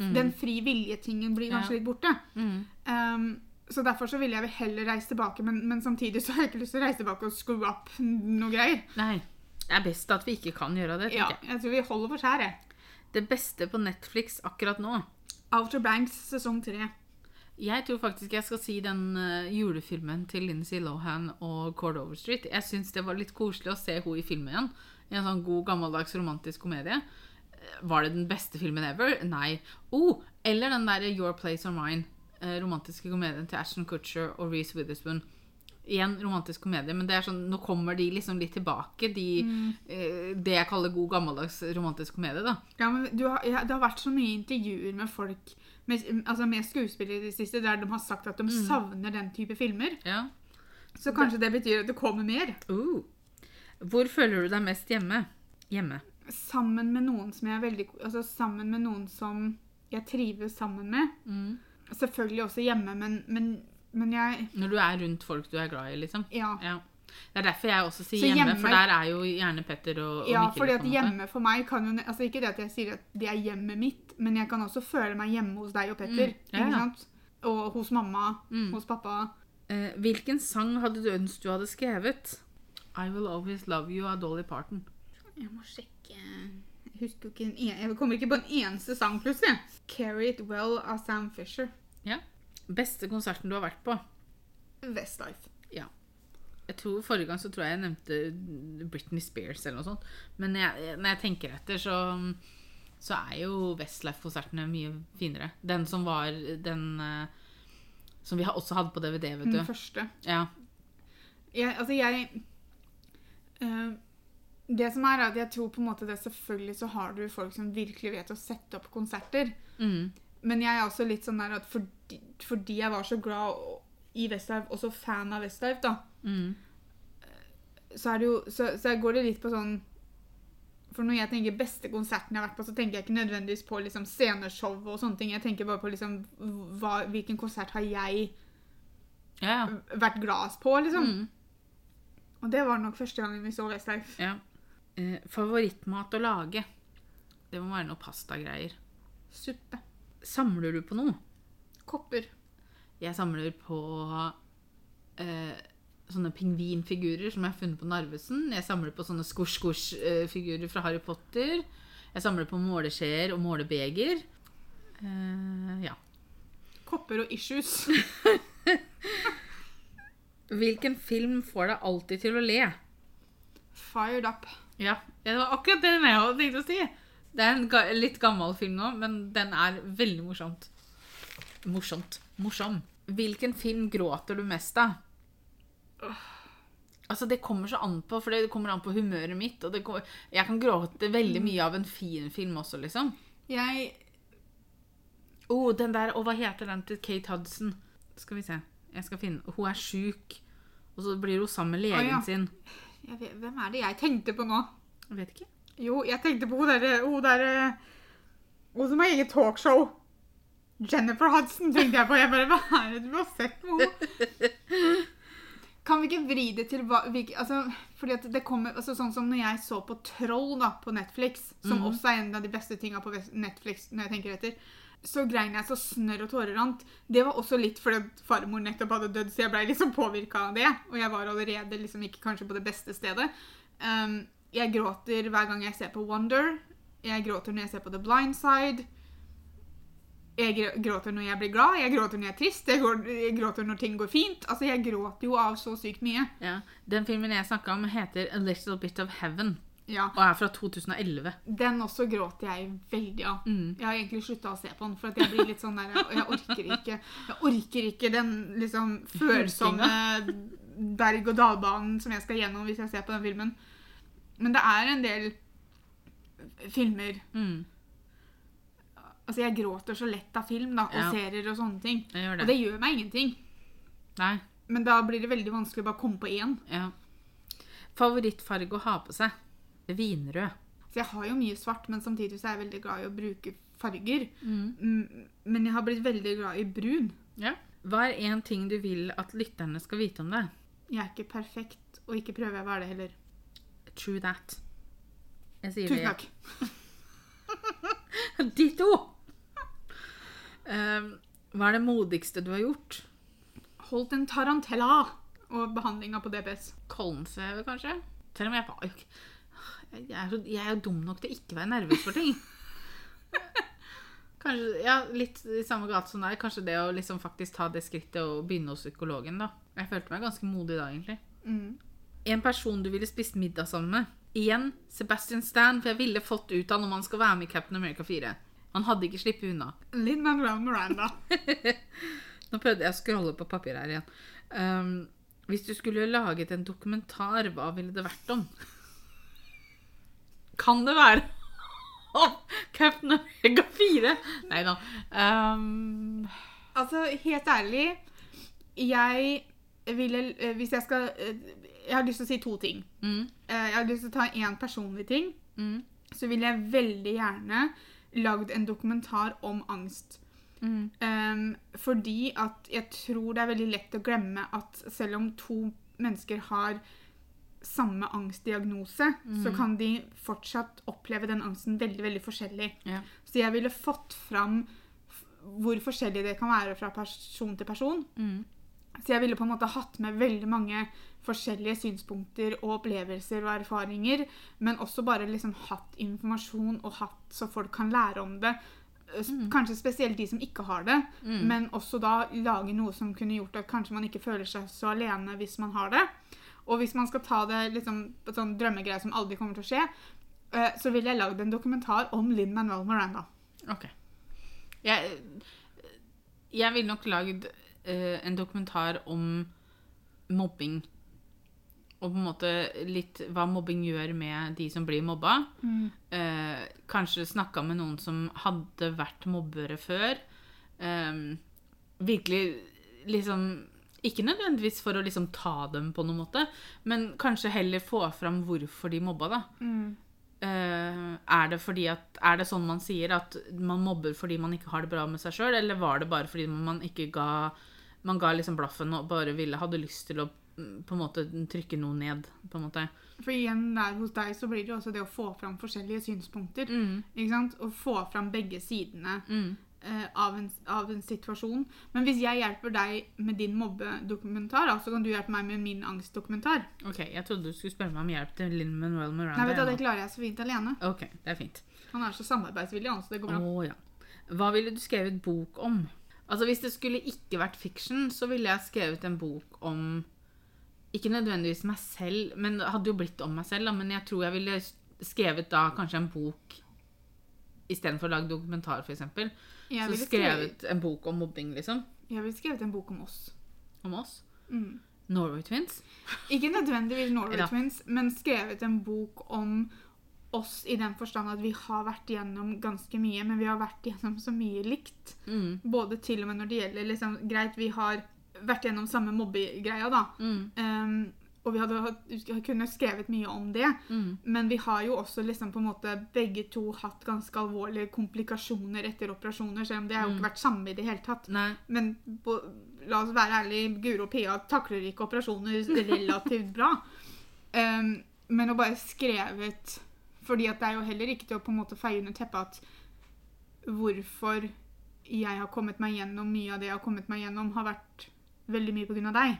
A: Mm.
B: den fri vilje-tingen blir kanskje
A: Ja.
B: litt borte.
A: Mm.
B: Um, så derfor så ville jeg vel heller reise tilbake, men, men samtidig så har jeg ikke lyst til å reise tilbake og skru opp noe greier.
A: Nei. Det er best at vi ikke kan gjøre det.
B: Ja,
A: jeg.
B: jeg tror vi holder for skjæret.
A: Det beste på Netflix akkurat nå
B: Outer Banks sesong tre.
A: Jeg tror faktisk jeg skal si den eh, julefilmen til Lindsay Lohan og Cord Overstreet. Jeg syns det var litt koselig å se henne i filmen igjen. I en sånn god, gammeldags romantisk komedie. Eh, Var det den beste filmen ever? Nei. Oh, eller den derre Your Place or Mine. eh, romantiske komedien til Ashton Kutcher og Reece Witherspoon. Igjen romantisk komedie, men det er sånn, nå kommer de liksom litt tilbake. De, eh, det jeg kaller god, gammeldags romantisk komedie. da.
B: Ja, men du har, ja, det har vært så mye intervjuer med folk, med, altså med skuespillere i det siste, der de har sagt at de savner den type filmer.
A: Ja.
B: Så kanskje det betyr at det kommer mer.
A: Uh. Hvor føler du deg mest hjemme? Hjemme.
B: Sammen med noen som jeg er veldig Altså sammen med noen som jeg trives sammen med.
A: Mm.
B: Selvfølgelig også hjemme, men, men, men jeg
A: Når du er rundt folk du er glad i, liksom.
B: Ja.
A: Ja. Det er derfor jeg også sier hjemme,
B: hjemme-
A: for der er jo gjerne Petter og, og
B: Ja,
A: Mikkel.
B: fordi at hjemme for meg kan jo altså Ikke det at jeg sier at det er hjemmet mitt, men jeg kan også føle meg hjemme hos deg og Petter.
A: Mm, ja,
B: ikke sant? Og hos mamma,
A: Mm.
B: hos pappa.
A: Eh, hvilken sang hadde du ønsket du hadde skrevet? I Will Always Love You av Dolly Parton.
B: Jeg må sjekke Jeg husker jo ikke en Jeg kommer ikke på en eneste sang plutselig. 'Carry It Well' av Sam Fisher.
A: Beste konserten du har vært på?
B: Westlife.
A: Jeg tror Forrige gang så tror jeg jeg nevnte Britney Spears eller noe sånt. Men jeg, når jeg tenker etter, så, så er jo Westlife-konsertene mye finere. Den som var den eh, Som vi også hadde på DVD, vet du.
B: Den første.
A: Ja.
B: Jeg, altså, jeg øh, Det som er, er at jeg tror på en måte det Selvfølgelig så har du folk som virkelig vet å sette opp konserter.
A: Mm.
B: Men jeg er også litt sånn der at fordi, fordi jeg var så glad i Westlife, og så fan av Westlife, da,
A: Mm.
B: så det jo så, så går det litt på sånn For når jeg tenker beste konserten jeg har vært på, så tenker jeg ikke nødvendigvis på liksom sceneshow og sånne ting. Jeg tenker bare på liksom hva, hvilken konsert har jeg
A: Ja, ja.
B: vært gladest på, liksom.
A: Mm.
B: Og det var nok første gangen vi så Westlife.
A: ja. Eh, favorittmat å lage? Det må være noe pastagreier.
B: Suppe.
A: Samler du på noe?
B: Kopper.
A: Jeg samler på eh, sånne pingvinfigurer som jeg har funnet på Narvesen. Jeg samler på sånne skosj-skosj-figurer fra Harry Potter. Jeg samler på måleskjeer og målebeger. Eh, ja.
B: Kopper og issues. (laughs)
A: Hvilken film får deg alltid til å le?
B: Fired up.
A: Ja, det var akkurat det jeg tenkte å si. Det er en litt gammel film nå, men den er veldig morsomt. Morsomt. Morsom. Hvilken film gråter du mest av? Altså, Det kommer så an på, for det kommer an på humøret mitt. Og det kommer, jeg kan gråte veldig mye av en fin film også, liksom.
B: Jeg
A: Oh, den der, og Hva heter den til Kate Hudson? Skal vi se. Jeg skal finne, Hun er sjuk, og så blir hun sammen med legen
B: oh, ja.
A: sin.
B: Vet, hvem er det jeg tenkte på nå?
A: Jeg vet ikke.
B: Jo, jeg tenkte på hun derre Hun derre Hun som har eget talkshow. Jennifer Hudson tenkte jeg på. Jeg bare, Hva er det du har sett med henne? Kan vi ikke vri det til hva altså, fordi at det kommer, altså, Sånn som når jeg så på Troll da, på Netflix, som
A: Mhm.
B: også er en av de beste tinga på Netflix, når jeg tenker etter, så grein jeg så snørr og tårer rant. Det var også litt fordi farmor nettopp hadde dødd, så jeg ble liksom påvirka av det. Og jeg var allerede liksom ikke kanskje på det beste stedet. Um, jeg gråter hver gang jeg ser på Wonder. Jeg gråter når jeg ser på The Blind Side. Jeg gråter når jeg blir glad, jeg gråter når jeg er trist, jeg, gråter når ting går fint. Altså, Jeg gråter jo av så sykt mye.
A: Ja. Den filmen jeg snakka om, heter A Little Bit of Heaven
B: Ja,
A: og er fra 2011.
B: Den også gråter jeg veldig av.
A: Mm.
B: Jeg har egentlig slutta å se på den, for jeg blir litt sånn der jeg orker ikke Jeg orker ikke den liksom følsomme berg-og-dal-banen som jeg skal gjennom hvis jeg ser på den filmen. Men det er en del filmer
A: Mm.
B: Altså, jeg gråter så lett av film da, og
A: Ja.
B: serier og sånne ting.
A: Det.
B: Og
A: det.
B: gjør meg ingenting.
A: Nei.
B: Men da blir det veldig vanskelig å bare komme på én.
A: Ja. Favorittfarge å ha på seg? Vinrød.
B: Så jeg har jo mye svart, men samtidig så er jeg veldig glad i å bruke farger.
A: Mm.
B: Mm, Men jeg har blitt veldig glad i brun.
A: Ja. Hva er én ting du vil at lytterne skal vite om deg?
B: Jeg er ikke perfekt, og ikke prøver jeg å være det heller.
A: True that. Jeg sier
B: Tusen takk. (laughs)
A: Ditto! Um, hva er det modigste du har gjort?
B: Holdt en tarantella og behandlinga på DPS.
A: Kolmsveve, kanskje? Selv om jeg var jeg er, så, jeg er jo dum nok til å ikke være nervøs for ting. Kanskje, ja, Litt i samme gate som deg. Kanskje det å liksom faktisk ta det skrittet og begynne hos psykologen. da. Jeg følte meg ganske modig da, egentlig.
B: Mm.
A: En person du ville spist middag sammen med. Igjen Sebastian Stan, for jeg ville fått ut av når man skal være med i Captain America 4. Han hadde ikke sluppet unna.
B: Lin Manuel Miranda.
A: Nå prøvde jeg å scrolle på papir her igjen. Um, hvis du skulle laget en dokumentar, hva ville det vært om? Kan det være oh, Captain America 4? Nei da. Um,
B: Altså, helt ærlig, jeg ville eh, Hvis jeg skal eh, Jeg har lyst til å si to ting.
A: mm,
B: Eh, Jeg har lyst til å ta én personlig ting.
A: mm,
B: Så vil jeg veldig gjerne lagd en dokumentar om angst.
A: mm,
B: Um, fordi at jeg tror det er veldig lett å glemme at selv om to mennesker har samme angstdiagnose, så kan de fortsatt oppleve den angsten veldig veldig forskjellig.
A: ja.
B: Så jeg ville fått fram hvor forskjellig det kan være fra person til person.
A: Mm,
B: Så jeg ville på en måte hatt med veldig mange forskjellige synspunkter og opplevelser og erfaringer, men også bare liksom hatt informasjon og hatt så folk kan lære om det. Eh, Kanskje spesielt de som ikke har det,
A: Mm.
B: men også da lage noe som kunne gjort at kanskje man ikke føler seg så alene hvis man har det. Og hvis man skal ta det liksom på sånn drømmegreie som aldri kommer til å skje, eh, så ville jeg lagd en dokumentar om Linn Manuel Miranda.
A: OK. Jeg, jeg ville nok lagd eh, en dokumentar om mobbing. Og på en måte litt hva mobbing gjør med de som blir mobba. Eh, kanskje snakka med noen som hadde vært mobbere før. Eh, virkelig liksom Ikke nødvendigvis for å liksom ta dem på noen måte, men kanskje heller få fram hvorfor de mobba, da. Eh, er det fordi at Er det sånn man sier at man mobber fordi man ikke har det bra med seg sjøl, eller var det bare fordi man ikke ga Man ga liksom blaffen og bare ville hadde lyst til å mm, på en måte trykke noe ned, på en måte.
B: For igjen der hos deg så blir det jo også det å få fram forskjellige synspunkter.
A: Mm.
B: Ikke sant? Og få fram begge sidene
A: Mm.
B: eh, av, en, av en situasjon. Men hvis jeg hjelper deg med din mobbedokumentar, så kan du hjelpe meg med min angstdokumentar.
A: Ok, jeg trodde du skulle spørre meg om hjelp til Lin Manuel Miranda.
B: Nei, vet du, Det klarer jeg så fint alene.
A: Ok, det er fint.
B: Han er så samarbeidsvillig, han, så det går bra.
A: Oh, ja. Hva ville du skrevet bok om? Altså Hvis det skulle ikke vært fiction, så ville jeg skrevet en bok om Ikke nødvendigvis meg selv, men det hadde jo blitt om meg selv. Da, men jeg tror jeg ville skrevet da kanskje en bok istedenfor å lage dokumentar, f.eks. Så
B: skrevet
A: en bok om mobbing, liksom.
B: jeg ville skrevet en bok om oss.
A: Om oss.
B: Mm.
A: Norway Twins.
B: Ikke nødvendigvis Norway (laughs)
A: Ja.
B: Twins, men skrevet en bok om oss i den forstand at vi har vært gjennom ganske mye, men vi har vært gjennom så mye likt.
A: Mm.
B: Både til og med når det gjelder liksom, Greit, vi har vært gjennom samme mobbegreia, da.
A: Mm.
B: Um, Og vi hadde hatt- kunne skrevet mye om det.
A: Mm.
B: Men vi har jo også liksom på en måte begge to hatt ganske alvorlige komplikasjoner etter operasjoner, selv om det har jo
A: Mm.
B: ikke vært samme i det hele tatt.
A: Nei.
B: Men på, la oss være ærlige, Guro og Pia takler ikke operasjoner relativt bra. Um, men å bare skrevet fordi at det er jo heller ikke til å på en måte feie under teppet at hvorfor jeg har kommet meg gjennom mye av det jeg har kommet meg gjennom, har vært veldig mye av deg.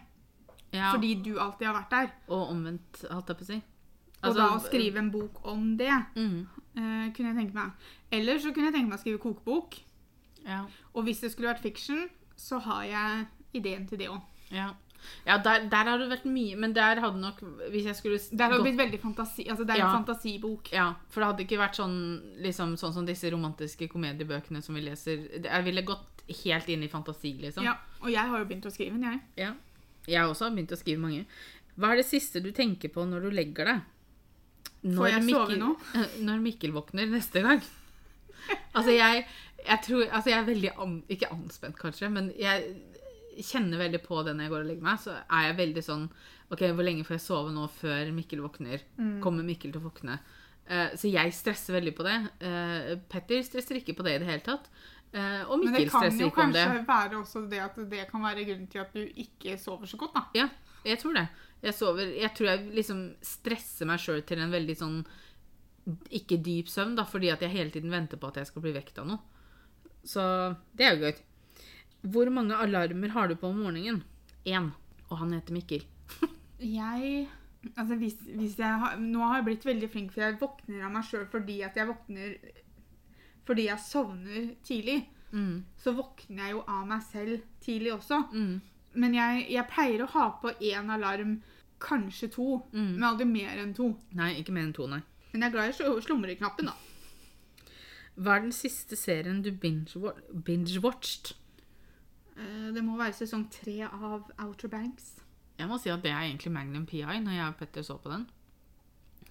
A: Ja.
B: Fordi du alltid har vært der.
A: Og omvendt, holdt jeg på å si.
B: Og da å skrive en bok om det,
A: mm.
B: uh, kunne jeg tenke meg. Eller så kunne jeg tenke meg å skrive kokebok.
A: Ja.
B: Og hvis det skulle vært fiction, så har jeg ideen til det òg.
A: Ja, ja der, der har det vært mye, men der hadde nok Hvis jeg skulle
B: Der har
A: gått-
B: blitt veldig fantasi... Altså, det er
A: Ja.
B: en fantasibok.
A: Ja, for det hadde ikke vært sånn, liksom, sånn som disse romantiske komediebøkene som vi leser. Jeg ville gått helt inn i fantasi, liksom.
B: Ja, og jeg har jo begynt å skrive den, jeg.
A: Ja. Jeg også har begynt å skrive mange. Hva er det siste du tenker på når du legger deg?
B: Får jeg sove nå? (laughs)
A: Når Mikkel våkner neste gang. (laughs) Altså, jeg, jeg tror Altså, jeg er veldig an, Ikke anspent, kanskje, men jeg kjenner veldig på det når jeg går og legger meg. Så er jeg veldig sånn OK, hvor lenge får jeg sove nå før Mikkel våkner?
B: Mm.
A: Kommer Mikkel til å våkne? Uh, så jeg stresser veldig på det. Uh, Petter stresser ikke på det i det hele tatt. Uh, og Mikkel stresser ikke om det.
B: kan jo kanskje være også det at det kan være grunnen til at du ikke sover så godt, da.
A: Ja, jeg tror det. Jeg sover Jeg tror jeg liksom stresser meg sjøl til en veldig sånn ikke dyp søvn, da, fordi at jeg hele tiden venter på at jeg skal bli vekt av noe. Så det er jo gøy. Hvor mange alarmer har du på om morgenen? Én. Og han heter Mikkel.
B: Jeg Altså, hvis, hvis jeg har Nå har jeg blitt veldig flink, for jeg våkner av meg sjøl fordi at jeg våkner Fordi jeg sovner tidlig.
A: Mm.
B: Så våkner jeg jo av meg selv tidlig også.
A: Mm.
B: Men jeg, jeg pleier å ha på én alarm, kanskje to.
A: Mm.
B: Men aldri mer enn to.
A: Nei, ikke mer enn to, nei.
B: Men jeg er glad i sl- slumreknappen, da.
A: Hva er den siste serien du binge-wa- binge-watched?
B: Eh, Det må være sesong tre av Outer Banks.
A: Jeg må si at det er egentlig Magnum PI når jeg og Petter så på den.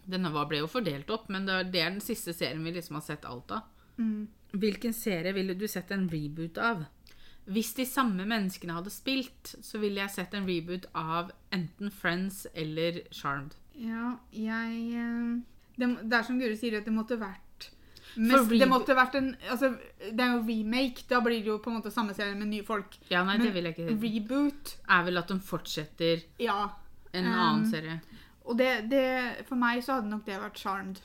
A: Denne ble jo fordelt opp, men det er, den siste serien vi liksom har sett alt av.
B: Mm.
A: Hvilken serie ville du sett en reboot av? Hvis de samme menneskene hadde spilt, så ville jeg sett en reboot av enten Friends eller Charmed.
B: Ja, jeg eh, det, det er som Guri sier, at det måtte vært
A: For
B: Det måtte vært en altså, Det er jo remake. Da blir det jo på en måte samme serie med nye folk.
A: Ja, nei,
B: Men
A: det vil jeg ikke.
B: Reboot,
A: Er vel at de fortsetter
B: ja.
A: en
B: Um,
A: annen serie.
B: Og det, det For meg så hadde nok det vært Charmed.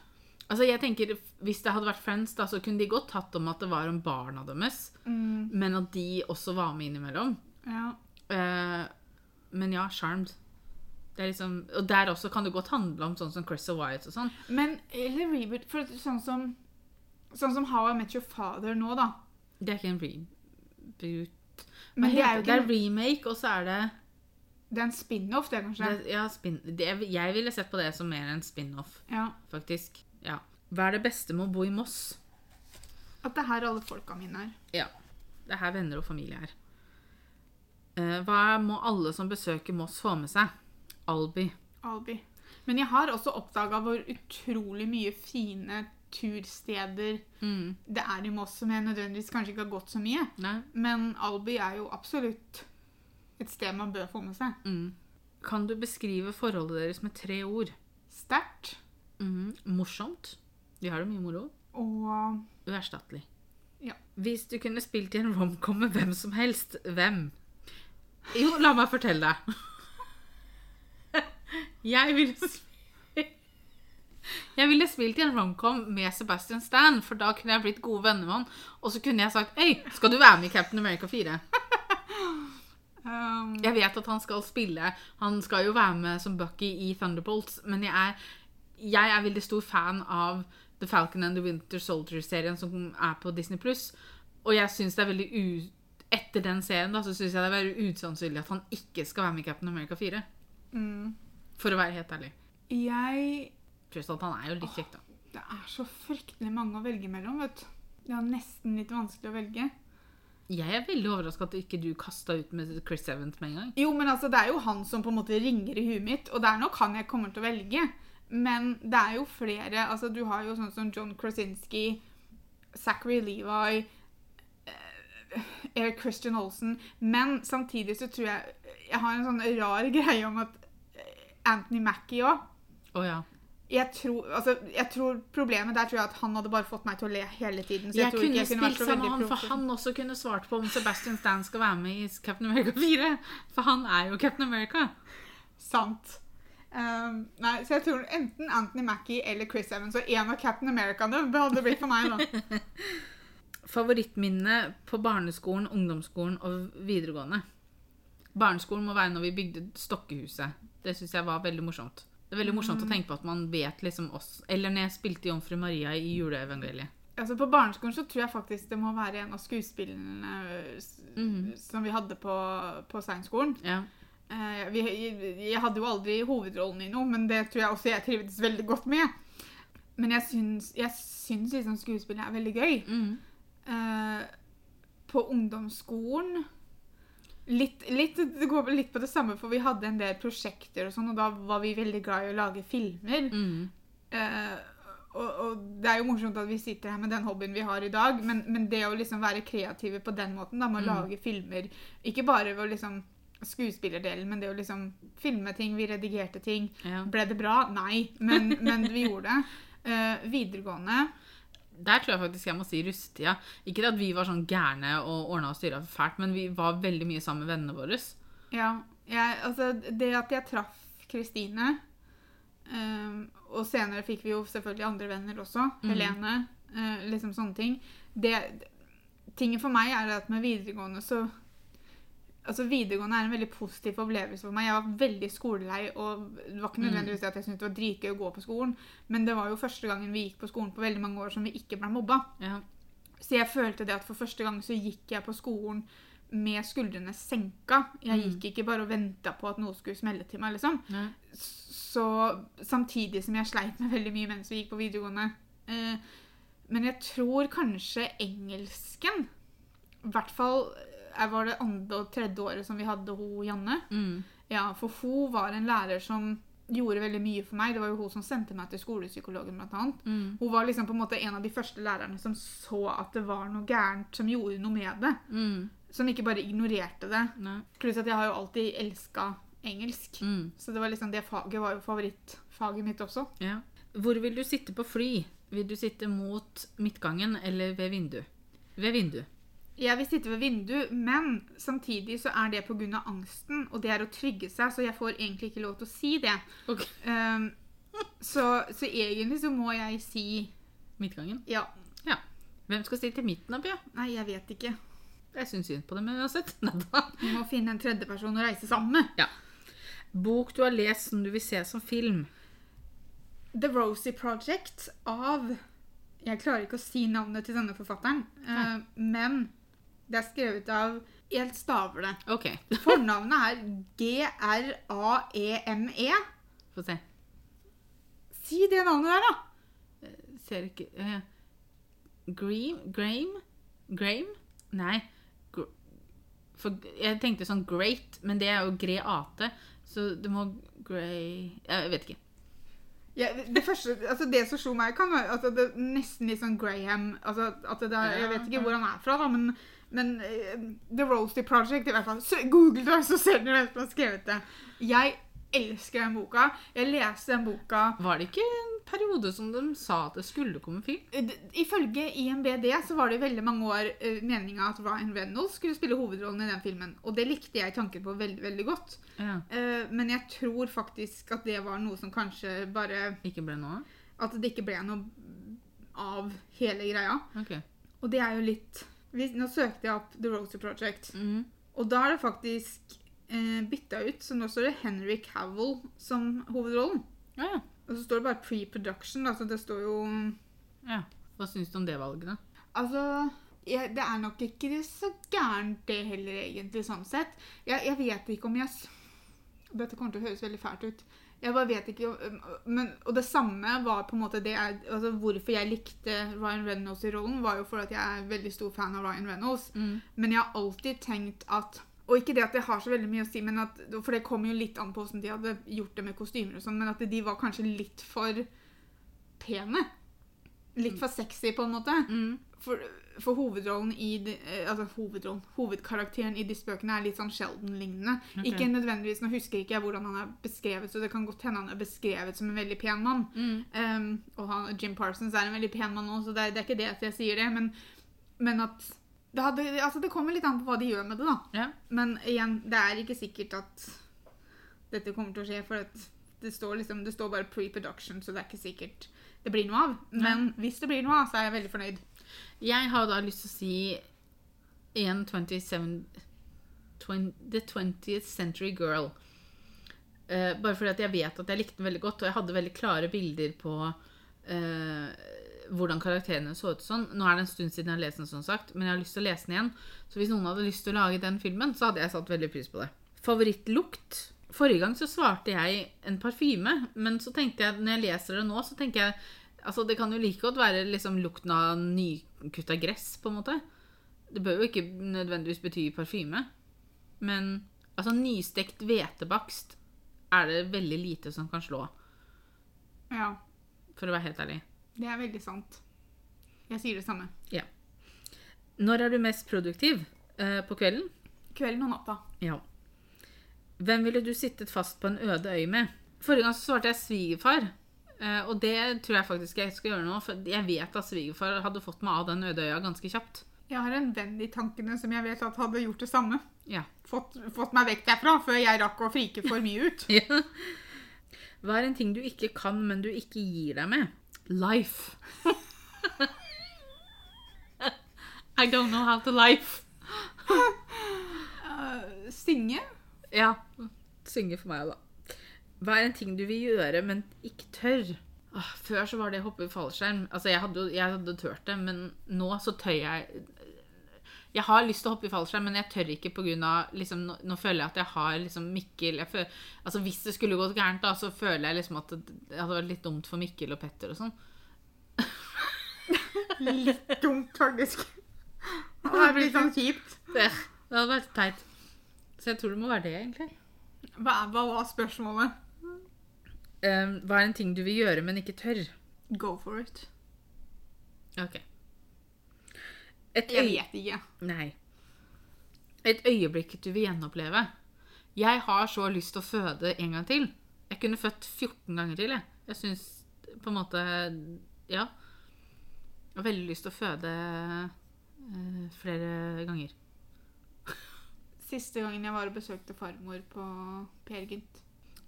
A: Altså, jeg tenker, Hvis det hadde vært Friends, da, så kunne de godt tatt om at det var om barna deres,
B: Mm,
A: men at de også var med innimellom.
B: ja.
A: Uh, men ja, Charmed. Det liksom, og der også kan det godt handle om sånn som Chris og Wyatt og sånn.
B: Men eller reboot For sånn som Sånn som How I Met Your Father nå, da.
A: Det er ikke en reboot.
B: Men det er jo
A: det er remake, og så er det,
B: Det er en spin-off, det, kanskje.
A: det ja, spin, det, Jeg ville sett på det som mer en spin-off,
B: Ja.
A: faktisk. Ja. Hva er det beste med å bo i Moss?
B: At det er her alle folka mine er.
A: Ja. Det er her venner og familie er. Eh, hva må alle som besøker Moss, få med seg? Albi.
B: Albi. Men jeg har også oppdaga hvor utrolig mye fine tursteder
A: Mm.
B: det er i Moss som jeg nødvendigvis kanskje ikke har gått så mye.
A: Nei.
B: Men Albi er jo absolutt et sted man bør få med seg.
A: Mm. Kan du beskrive forholdet deres med tre ord?
B: Sterkt
A: Mm. Morsomt. De har det mye moro.
B: og
A: Uerstattelig.
B: Ja.
A: Hvis du kunne spilt i en romcom med hvem som helst, hvem? Jo, la meg fortelle deg. (laughs) Jeg ville Jeg ville spilt i en romcom med Sebastian Stan, for da kunne jeg blitt gode venner med han. Og så kunne jeg sagt Hei, skal du være med i Captain America 4? (laughs)
B: um,
A: Jeg vet at han skal spille Han skal jo være med som Bucky i Thunderbolts, men jeg er, jeg er veldig stor fan av The Falcon and the Winter Soldier-serien som er på Disney Pluss. Og jeg syns det er veldig u... Etter den serien da, så syns jeg det er veldig usannsynlig at han ikke skal være med i Captain America 4.
B: mm,
A: For å være helt ærlig.
B: Jeg
A: Tross at han er jo litt kjekk, da.
B: Det er så fryktelig mange å velge mellom, vet du. Det er nesten litt vanskelig å velge.
A: Jeg er veldig overraska at ikke du kasta ut med Chris Evans med en gang.
B: Jo, men altså, det er jo han som på en måte ringer i huet mitt, og det er nok han jeg kommer til å velge. Men det er jo flere altså Du har jo sånn som John Krasinski, Zachary Levi, eh, Eric Christian Olsen. Men samtidig så tror jeg Jeg har en sånn rar (laughs) greie om at eh, Anthony Mackie òg.
A: Oh, ja.
B: Jeg tror, altså, jeg tror Problemet der tror jeg at han hadde bare fått meg til å le hele tiden. Så jeg,
A: Jeg,
B: tror
A: kunne
B: jeg kunne
A: spilt sammen med han, for han også kunne svart på om Sebastian Stan skal være med i Captain America (laughs) 4. For han er jo Captain America.
B: Sant. Um, nei, så jeg tror enten Anthony Mackie eller Chris Evans. Og en av Captain Americaene hadde blitt for meg, nå. (laughs)
A: Favorittminne på barneskolen, ungdomsskolen og videregående. Barneskolen må være når vi bygde Stokkehuset. Det syns jeg var veldig morsomt. Det er veldig morsomt å tenke på at man vet liksom oss. Eller når jeg spilte Jomfru Maria i juleevangeliet.
B: Altså På barneskolen så tror jeg faktisk det må være en av skuespillene
A: mm
B: som vi hadde på, på seinskolen
A: Ja.
B: Eh, vi, jeg, jeg hadde jo aldri hovedrollen i noe, men det tror jeg også jeg trivdes veldig godt med. Men jeg syns, jeg syns liksom skuespill er veldig gøy.
A: Mm.
B: Eh, på ungdomsskolen litt, litt, Det går litt på det samme, for vi hadde en del prosjekter, og sånn, og da var vi veldig glad i å lage filmer.
A: Mm.
B: Eh, og, og det er jo morsomt at vi sitter her med den hobbyen vi har i dag, men, men det å liksom være kreative på den måten, da, med å
A: Mm.
B: lage filmer Ikke bare ved å liksom skuespillerdelen, men det å liksom filme ting, vi redigerte ting.
A: ja.
B: Ble det bra? Nei, men, men vi gjorde det. Eh, videregående
A: Der tror jeg faktisk jeg må si russetida. Ikke at vi var sånn gærne og ordna og styra fælt, men vi var veldig mye sammen med vennene våre.
B: Ja, jeg, altså det at jeg traff Kristine um, Og senere fikk vi jo selvfølgelig andre venner også.
A: Mm.
B: Helene. Uh, liksom sånne ting. Det, tingen for meg er at med videregående så Altså Videregående er en veldig positiv opplevelse for meg. Jeg var veldig skolelei, og det var ikke
A: Mm.
B: nødvendigvis at jeg syntes det var dritgøy å gå på skolen, men det var jo første gangen vi gikk på skolen på veldig mange år som vi ikke ble mobba.
A: Ja.
B: Så jeg følte det at for første gang så gikk jeg på skolen med skuldrene senka. Jeg
A: Mm.
B: gikk ikke bare og venta på at noe skulle smelle til meg, liksom.
A: Ja.
B: Så samtidig som jeg sleit med veldig mye mens vi gikk på videregående. Eh, men jeg tror kanskje engelsken I hvert fall var det andre og tredje året som vi hadde hun Janne.
A: Mm.
B: Ja, for hun var en lærer som gjorde veldig mye for meg. Det var jo hun som sendte meg til skolepsykologen, blant annet.
A: Mm.
B: Hun var liksom på en måte en av de første lærerne som så at det var noe gærent, som gjorde noe med det.
A: Mm.
B: Som ikke bare ignorerte det. Pluss at jeg har jo alltid elska engelsk.
A: Mm.
B: Så det var liksom det faget var jo favorittfaget mitt også.
A: Ja. Hvor vil du sitte på fly? Vil du sitte mot midtgangen eller ved vindu? Ved vindu.
B: Jeg vil sitte ved vindu, men samtidig så er det pga. angsten, og det er å trygge seg, så jeg får egentlig ikke lov til å si det.
A: Okay.
B: Um, så, så egentlig så må jeg si
A: Midtgangen.
B: ja.
A: Hvem skal sitte i midten av Pia?
B: Nei, jeg vet ikke.
A: Jeg syns synd på dem uansett. (laughs)
B: Vi må finne en tredjeperson å reise sammen med.
A: Bok du har lest som du vil se som film.
B: The Rosie Project av Jeg klarer ikke å si navnet til denne forfatteren, uh, men det er skrevet av Jeg staver det.
A: Ok, (laughs)
B: Fornavnet er G-R-A-E-M-E.
A: få se.
B: Si det navnet der, da!
A: Ser ikke uh, Gream? Grame? Grame? Nei. Gr For jeg tenkte sånn great, men det er jo greate. Så det må Grey Jeg vet ikke.
B: Ja, det første, altså det som slo meg, kan være altså det nesten litt sånn Graham altså at det er, Jeg vet ikke hvor han er fra, da, men, men uh, The Roasty Project, i hvert fall. Så, Google det, så ser dere hvem som har skrevet det. Jeg elsker den boka. Jeg leste den boka
A: Var det ikke en periode som de sa at det skulle komme film?
B: Eh, Ifølge IMBD så var det i veldig mange år uh, meninga at Ryan Reynolds skulle spille hovedrollen i den filmen. Og det likte jeg tanken på veldig veldig godt.
A: Ja.
B: Uh, men jeg tror faktisk at det var noe som kanskje bare
A: Ikke ble noe?
B: At det ikke ble noe av hele greia.
A: Okay.
B: Og det er jo litt vi, Nå søkte jeg opp The Rosie Project,
A: mm.
B: og da er det faktisk eh, bytta ut. Så nå står det Henry Cavill som hovedrollen.
A: Ja, ja.
B: Og så står det bare pre-production. så det står jo
A: ja. Hva syns du om det valget, da?
B: Altså jeg, Det er nok ikke så gærent, det heller, egentlig, sånn sett. Jeg, jeg vet ikke om jeg Dette kommer til å høres veldig fælt ut. Jeg bare vet ikke men, Og det samme var på en måte det jeg, altså Hvorfor jeg likte Ryan Reynolds i rollen, var jo fordi at jeg er veldig stor fan av Ryan Reynolds.
A: Mm.
B: Men jeg har alltid tenkt at Og ikke det at det har så veldig mye å si, men at, for det kommer jo litt an på hvordan de hadde gjort det med kostymer og sånn, men at de var kanskje litt for pene. litt for sexy, på en måte.
A: Mm.
B: For, for hovedrollen i de, eh, Altså hovedrollen, hovedkarakteren i disse bøkene er litt sånn Sheldon-lignende.
A: Okay.
B: Ikke nødvendigvis, Nå husker ikke jeg hvordan han er beskrevet, så det kan godt hende han er beskrevet som en veldig pen mann.
A: Mm.
B: Um, og han, Jim Parsons er en veldig pen mann nå, så det det er ikke det at jeg sier det. Men, men at det, hadde, altså det kommer litt an på hva de gjør med det, da.
A: Ja.
B: Men igjen, det er ikke sikkert at dette kommer til å skje, for at det står, liksom, det står bare pre-production, så det er ikke sikkert det blir noe av. Men hvis det blir noe av, så er jeg veldig fornøyd.
A: Jeg har da lyst til å si en 27 20, The 20th Century Girl. Uh, bare fordi at jeg vet at jeg likte den veldig godt, og jeg hadde veldig klare bilder på uh, hvordan karakterene så ut. Sånn. Nå er det en stund siden jeg har lest den, sånn sagt, men jeg har lyst til å lese den igjen. Så hvis noen hadde lyst til å lage den filmen, så hadde jeg satt veldig pris på det. Favorittlukt? Forrige gang så svarte jeg en parfyme, men så tenkte jeg, når jeg leser det nå, så tenker jeg Altså, det kan jo like godt være liksom lukten av nykutta gress, på en måte. Det bør jo ikke nødvendigvis bety parfyme. Men altså, nystekt hvetebakst er det veldig lite som kan slå,
B: Ja,
A: for å være helt ærlig.
B: det er veldig sant. Jeg sier det samme. Ja.
A: Når er du mest produktiv? Eh, på kvelden?
B: Kvelden og natta.
A: Ja. Hvem ville du sittet fast på en øde øy med? Forrige gang så svarte jeg svigerfar. Eh, og det tror jeg faktisk jeg skal gjøre nå, for jeg vet at svigerfar hadde fått meg av den øde øya ganske kjapt.
B: Jeg har en venn i tankene som jeg vet at hadde gjort det samme.
A: Ja.
B: Fått, fått meg vekk derfra før jeg rakk å frike for mye ut. (laughs)
A: Ja. Hva er en ting du ikke kan, men du ikke gir deg med? Life. (laughs) I don't know how to life.
B: Uh, (laughs) synge?
A: Ja, synge for meg, da. Hva er en ting du vil gjøre, men ikke tør? Åh, før så var det å hoppe i fallskjerm. Altså, jeg hadde, jeg hadde tørt det, men nå så tør jeg Jeg har lyst til å hoppe i fallskjerm, men jeg tør ikke pga. Liksom, nå, nå føler jeg at jeg har liksom Mikkel jeg føler, altså Hvis det skulle gått gærent, da, så føler jeg liksom at det, det hadde vært litt dumt for Mikkel og Petter og sånn. (laughs)
B: Litt dumt, faktisk. Det hadde litt sånn kjipt.
A: Det, det hadde vært teit. Så jeg tror det må være det, egentlig.
B: Hva, hva var spørsmålet?
A: Um, hva er en ting du vil gjøre, men ikke tør?
B: Go for it.
A: Ok. Et
B: Jeg vet ikke.
A: Nei. Et øyeblikk du vil gjenoppleve. Jeg har så lyst til å føde en gang til. Jeg kunne født 14 ganger til, jeg. Jeg syns på en måte Ja. Jeg har veldig lyst til å føde uh, flere ganger.
B: Siste gangen jeg var og besøkte farmor på Per Gynt.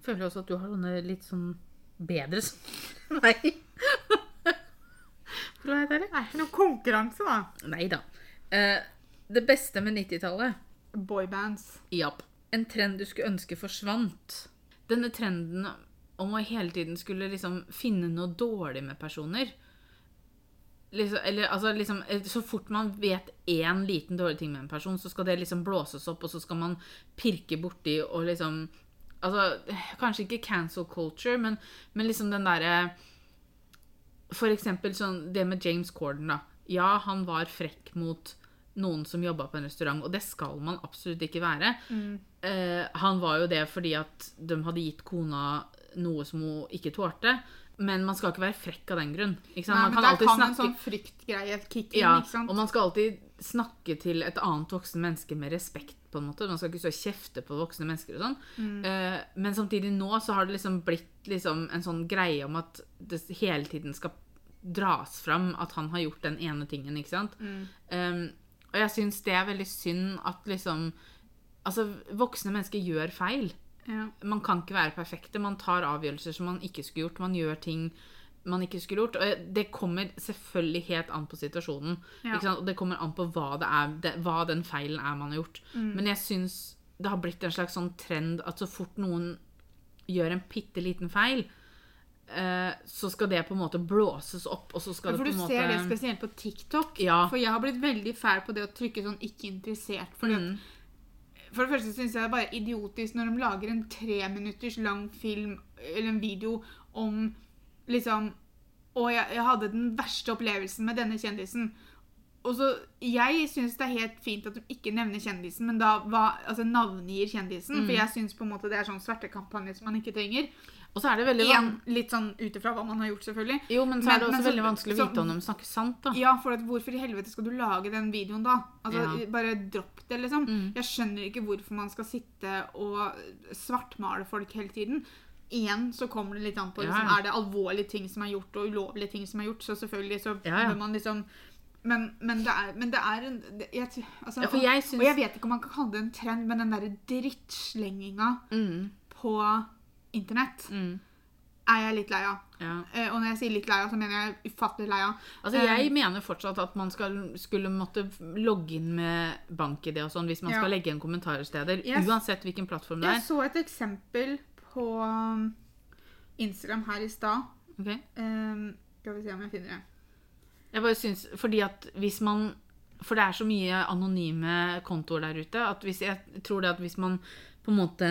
A: Føler også at du har sånne litt sånn bedre som meg. For å være helt ærlig.
B: Det er ikke noe konkurranse, da.
A: Nei da. Eh, det beste med 90-tallet
B: Boybands.
A: Japp. En trend du skulle ønske forsvant. Denne trenden om å hele tiden skulle liksom finne noe dårlig med personer. Liksom, eller altså liksom eh, Så fort man vet én liten dårlig ting med en person, så skal det liksom blåses opp, og så skal man pirke borti og liksom Altså, (sighs) kanskje ikke cancel culture, men, men liksom den derre For eksempel sånn det med James Corden, da. Ja, han var frekk mot noen som jobba på en restaurant, og det skal man absolutt ikke være. Eh, han var jo det fordi at de hadde gitt kona noe som hun ikke tålte. Men man skal ikke være frekk av den grunn. Ikke sant?
B: Nei,
A: man
B: men
A: kan
B: der
A: alltid
B: kan en sånn fryktgreie kicke inn,
A: ja,
B: ikke sant?
A: og man skal alltid snakke til et annet voksen menneske med respekt. på en måte. Man skal ikke så kjefte på voksne mennesker og sånn.
B: Mm.
A: Uh, men samtidig nå så har det liksom blitt liksom en sånn greie om at det hele tiden skal dras fram at han har gjort den ene tingen, ikke sant.
B: Mm.
A: Um, og jeg syns det er veldig synd at liksom Altså, voksne mennesker gjør feil.
B: Ja.
A: Man kan ikke være perfekte. Man tar avgjørelser som man ikke skulle gjort. Man gjør ting man ikke skulle gjort. Og det kommer selvfølgelig helt an på situasjonen.
B: Ja.
A: Ikke sant? Og det kommer an på hva, det er, det, hva den feilen er man har gjort.
B: Mm.
A: Men jeg syns det har blitt en slags sånn trend at så fort noen gjør en bitte liten feil, eh, så skal det på en måte blåses opp, og så skal
B: Ja, for
A: det
B: du
A: på en
B: ser det spesielt på TikTok.
A: Ja.
B: For jeg har blitt veldig fæl på det å trykke sånn 'ikke interessert'. Fordi at,
A: Mm.
B: For det første syns jeg det er bare idiotisk når de lager en tre minutters lang film eller en video om liksom Å, jeg, jeg hadde den verste opplevelsen med denne kjendisen. Og så, Jeg syns det er helt fint at de ikke nevner kjendisen, men da hva, altså navngir kjendisen.
A: Mm.
B: For jeg syns det er sånn svertekampanje som man ikke trenger.
A: Og så er det veldig
B: Igjen, litt sånn ut ifra hva man har gjort, selvfølgelig.
A: Jo, men så er det også
B: men så-
A: veldig vanskelig å
B: så-
A: vite om de snakker sant, da.
B: Ja, for hvorfor i helvete skal du lage den videoen da? Altså,
A: Ja.
B: Bare dropp det, liksom.
A: Mm.
B: Jeg skjønner ikke hvorfor man skal sitte og svartmale folk hele tiden. Igjen så kommer det litt an på liksom,
A: ja.
B: Er det alvorlige ting som er gjort, og ulovlige ting som er gjort, så selvfølgelig så
A: Ja, ja.
B: bør man liksom men, men, det er, men det er en det, jeg, altså,
A: Ja, jeg
B: og, og jeg vet ikke om man kan kalle det en trend, men den derre drittslenginga
A: mm,
B: på internett
A: mm,
B: er jeg litt lei av.
A: ja.
B: Eh, Og når jeg sier litt lei av, så mener jeg ufattelig lei av.
A: Altså,
B: Eh,
A: jeg mener fortsatt at man skal, skulle måtte logge inn med bank-ID og sånn hvis man
B: Ja.
A: skal legge igjen kommentarer steder.
B: Yes.
A: Uansett hvilken plattform det er.
B: Jeg så et eksempel på um, Instagram her i stad.
A: Okay.
B: Um, skal vi se om jeg finner det.
A: Jeg bare syns Fordi at hvis man For det er så mye anonyme kontoer der ute at hvis jeg tror det at hvis man på en måte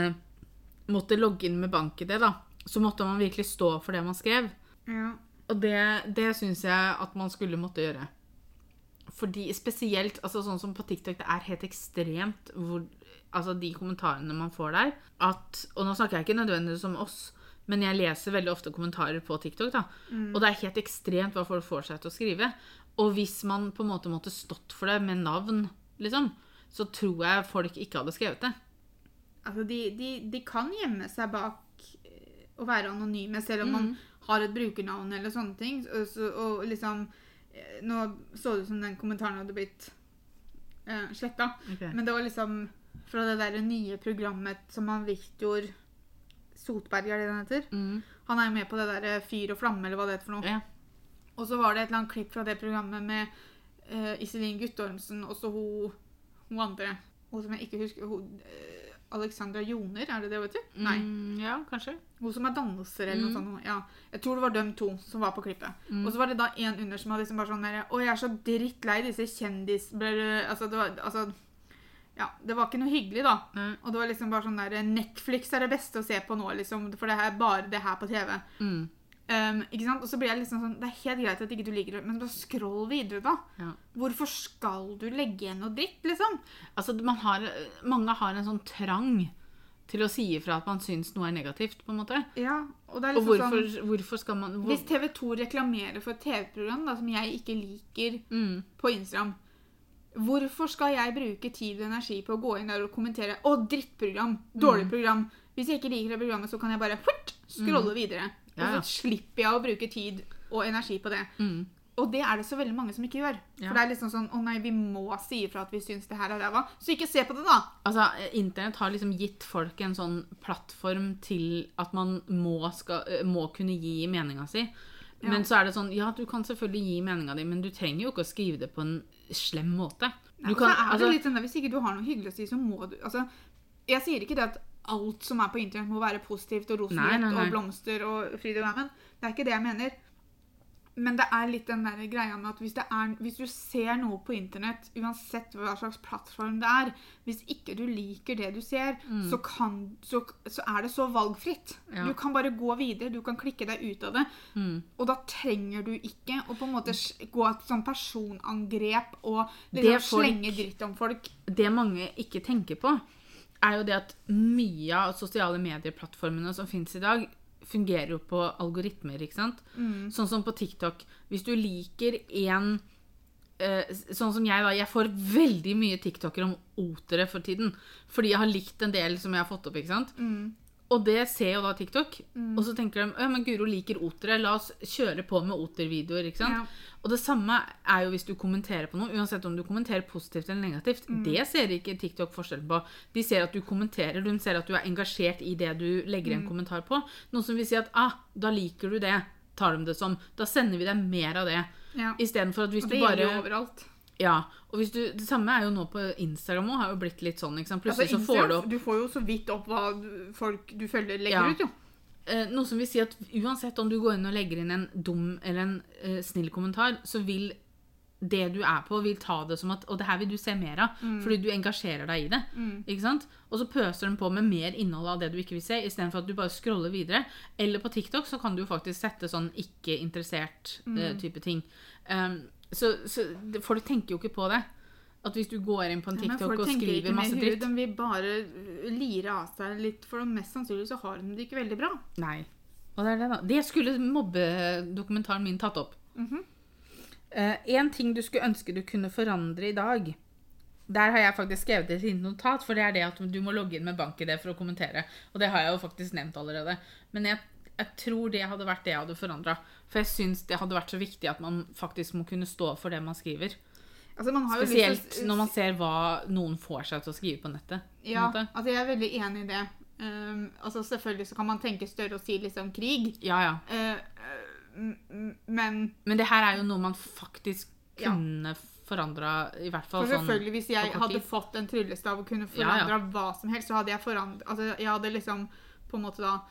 A: måtte logge inn med bank-ID, da, så måtte man virkelig stå for det man skrev.
B: Ja.
A: Og det, det syns jeg at man skulle måtte gjøre. Fordi spesielt altså sånn som på TikTok, det er helt ekstremt hvor, altså de kommentarene man får der. At, og nå snakker jeg ikke nødvendigvis om oss, men jeg leser veldig ofte kommentarer på TikTok. da, Og det er helt ekstremt hva folk får seg til å skrive. Og hvis man på en måte måtte stått for det med navn, liksom, så tror jeg folk ikke hadde skrevet det.
B: Altså, de, de, de kan gjemme seg bak eh, å være anonyme, selv om man
A: Mm.
B: har et brukernavn eller sånne ting. Og, så, og liksom eh, Nå så det ut som den kommentaren hadde blitt uh, sletta.
A: Okay.
B: Men det var liksom fra det der nye programmet som han Viktor Sotberg, er det den heter?
A: Mm.
B: Han er jo med på det der eh, Fyr og flamme, eller hva det heter for noe.
A: Ja.
B: Og så var det et eller annet klipp fra det programmet med uh, Iselin Guttormsen og så hun, hun andre. Hun som jeg ikke husker hun, eh, Alexandra Joner, er det det, du? Nei.
A: Mm, ja, kanskje.
B: Hun som er danser eller noe
A: Mm.
B: sånt. Ja. Jeg tror det var dem to som var på klippet.
A: Mm.
B: Og så var det da en under som hadde liksom bare sånn der, Å, jeg er så drittlei disse kjendis... Altså, det var, altså Ja, det var ikke noe hyggelig, da.
A: Mm.
B: Og det var liksom bare sånn der Netflix er det beste å se på nå, liksom. For det er bare det her på TV.
A: Mm.
B: Um, ikke sant? Og så blir jeg liksom sånn Det er helt greit at ikke du liker det, men da scroll videre, da.
A: Ja.
B: Hvorfor skal du legge igjen noe dritt, liksom?
A: Altså, man har, mange har en sånn trang til å si ifra at man syns noe er negativt, på en måte.
B: Ja, og det er
A: Og
B: liksom
A: hvorfor,
B: sånn
A: hvorfor skal man hvor,
B: Hvis TV 2 reklamerer for et TV-program som jeg ikke liker
A: mm,
B: på Instagram, hvorfor skal jeg bruke tid og energi på å gå inn der og kommentere 'Å, drittprogram. Dårlig
A: Mm.
B: program'. Hvis jeg ikke liker det programmet, så kan jeg bare fort, scrolle videre.
A: Ja, ja.
B: Og så slipper jeg å bruke tid og energi på det.
A: mm,
B: Og det er det så veldig mange som ikke gjør.
A: Ja.
B: For det er liksom sånn 'Å nei, vi må si ifra at vi syns det her er ræva'. Så ikke se på det, da.
A: Altså, Internett har liksom gitt folk en sånn plattform til at man må, skal, eh, må kunne gi meninga si.
B: Ja.
A: Men så er det sånn, ja, du kan selvfølgelig gi meninga di, men du trenger jo ikke å skrive det på en slem måte. Du
B: nei,
A: kan,
B: så er
A: altså,
B: det litt sånn Hvis ikke du har noe hyggelig å si, så må du altså, Jeg sier ikke det at alt som er på internett, må være positivt og rosenrødt og blomster og fryd og gammen. Det er ikke det jeg mener. Men det er litt den der greia med at hvis, det er, hvis du ser noe på internett, uansett hva slags plattform det er, hvis ikke du liker det du ser, så, kan, så, så er det så valgfritt.
A: Mm. Ja.
B: Du kan bare gå videre, du kan klikke deg ut av det.
A: mm,
B: Og da trenger du ikke å på en måte gå et sånn personangrep og liksom slenge dritt om folk.
A: det mange ikke tenker på, er jo det at mye av sosiale medieplattformene som fins i dag, fungerer jo på algoritmer, ikke sant?
B: Mm.
A: Sånn som på TikTok. Hvis du liker en eh, Sånn som jeg, da. Jeg får veldig mye TikToker om otere for tiden. Fordi jeg har likt en del som jeg har fått opp, ikke sant?
B: Mm.
A: Og det ser jo da TikTok. Og så tenker de ja, men Guro liker otere, la oss kjøre på med otervideoer. ikke sant?
B: Ja.
A: Og det samme er jo hvis du kommenterer på noe, uansett om du kommenterer positivt eller negativt.
B: Mm.
A: Det ser ikke TikTok forskjell på. De ser at du kommenterer, de ser at du er engasjert i det du legger
B: Mm.
A: en kommentar på. Noe som vil si at ah, da liker du det, tar de det som. Da sender vi deg mer av det.
B: Ja.
A: Istedenfor at hvis
B: Og det gjelder jo
A: bare
B: overalt.
A: Ja. Og hvis du, det samme er jo nå på Instagram òg, har jo blitt litt sånn. sant?
B: Altså,
A: så får du opp
B: du får jo så vidt opp hva folk du følger, legger
A: Ja.
B: ut, jo.
A: Eh, noe som vil si at uansett om du går inn og legger inn en dum eller en eh, snill kommentar, så vil det du er på, vil ta det som at Og det her vil du se mer av, fordi du engasjerer deg i det. Ikke sant? Og så pøser den på med mer innhold av det du ikke vil se, istedenfor at du bare scroller videre. Eller på TikTok så kan du faktisk sette sånn ikke interessert eh, type ting. Um, så så det, folk tenker jo ikke på det. At hvis du går inn på en TikTok
B: folk
A: og
B: tenker
A: skriver
B: ikke med
A: masse
B: huet,
A: dritt
B: de vil bare lirer lire av seg litt, for mest sannsynlig så har de det ikke veldig bra.
A: Nei. Og det er det, da. Det skulle mobbedokumentaren min tatt opp.
B: Mhm.
A: Eh, en ting du skulle ønske du kunne forandre i dag. Der har jeg faktisk skrevet et lite notat, for det er det at du må logge inn med BankID for å kommentere. Og det har jeg jo faktisk nevnt allerede. Men jeg, jeg tror det hadde vært det jeg hadde forandra. For jeg syns det hadde vært så viktig at man faktisk må kunne stå for det man skriver.
B: Altså, man har
A: Spesielt
B: å-
A: når man ser hva noen får seg til å skrive på nettet. på
B: Ja,
A: måte.
B: altså jeg er veldig enig i det. Um, altså Selvfølgelig så kan man tenke større og si liksom krig,
A: Ja, ja.
B: m- m- men
A: Men det her er jo noe man faktisk
B: Ja.
A: kunne forandra, i hvert fall
B: for
A: sånn
B: selvfølgelig hvis jeg hadde fått en tryllestav og kunne
A: Ja, ja.
B: hva som helst, så hadde jeg forandret Altså jeg hadde liksom på en måte da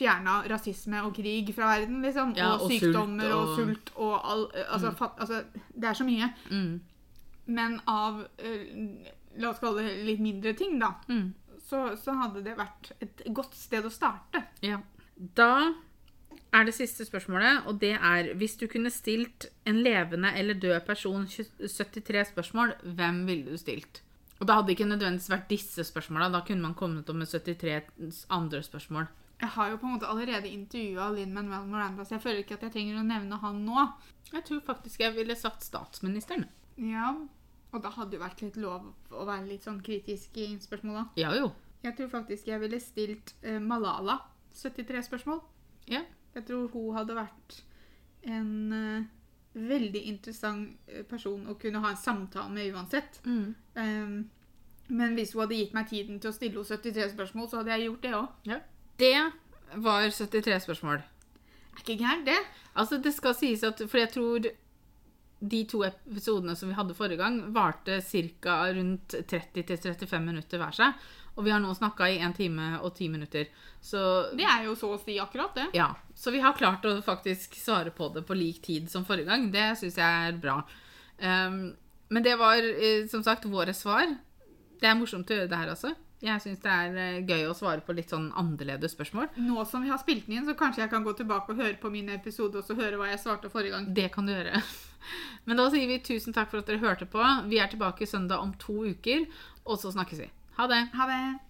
B: fjerna rasisme og krig fra verden, liksom.
A: Ja,
B: og,
A: og
B: sykdommer og,
A: og-
B: sult og all altså, fat, altså Det er så mye.
A: mm.
B: Men av eh, La oss kalle det litt mindre ting, da.
A: Mm.
B: Så, så hadde det vært et godt sted å starte.
A: Ja. Da er det siste spørsmålet, og det er hvis du kunne stilt en levende eller død person 73 spørsmål, hvem ville du stilt? Og da hadde det ikke nødvendigvis vært disse spørsmåla, da kunne man kommet opp med 73 andre spørsmål.
B: Jeg har jo på en måte allerede intervjua Linn Manuel Miranda, så jeg føler ikke at jeg trenger å nevne han nå.
A: Jeg tror faktisk jeg ville satt statsministeren.
B: Ja, Og da hadde det jo vært litt lov å være litt sånn kritisk i spørsmåla.
A: Ja jo.
B: Jeg tror faktisk jeg ville stilt eh, Malala 73 spørsmål.
A: Ja.
B: Jeg tror hun hadde vært en eh, veldig interessant eh, person å kunne ha en samtale med uansett.
A: Mm.
B: Um, men hvis hun hadde gitt meg tiden til å stille henne 73 spørsmål, så hadde jeg gjort det òg.
A: Det var 73 spørsmål.
B: Er ikke gærent, det.
A: Altså, det skal sies at For jeg tror de to episodene som vi hadde forrige gang, varte ca. rundt 30-35 minutter hver seg. Og vi har nå snakka i 1 time og 10 minutter. Så
B: Det er jo så å si akkurat det.
A: ja. Så vi har klart å faktisk svare på det på lik tid som forrige gang. Det syns jeg er bra. Um, men det var eh, som sagt våre svar. Det er morsomt å gjøre det her også. Jeg syns det er eh, gøy å svare på litt sånn annerledes spørsmål.
B: Nå som vi har spilt den inn, så kanskje jeg kan gå tilbake og høre på min episode og så høre hva jeg svarte forrige gang.
A: Det kan du gjøre. (laughs) Men da sier vi tusen takk for at dere hørte på. Vi er tilbake søndag om to uker, og så snakkes vi. Ha det.
B: Ha det!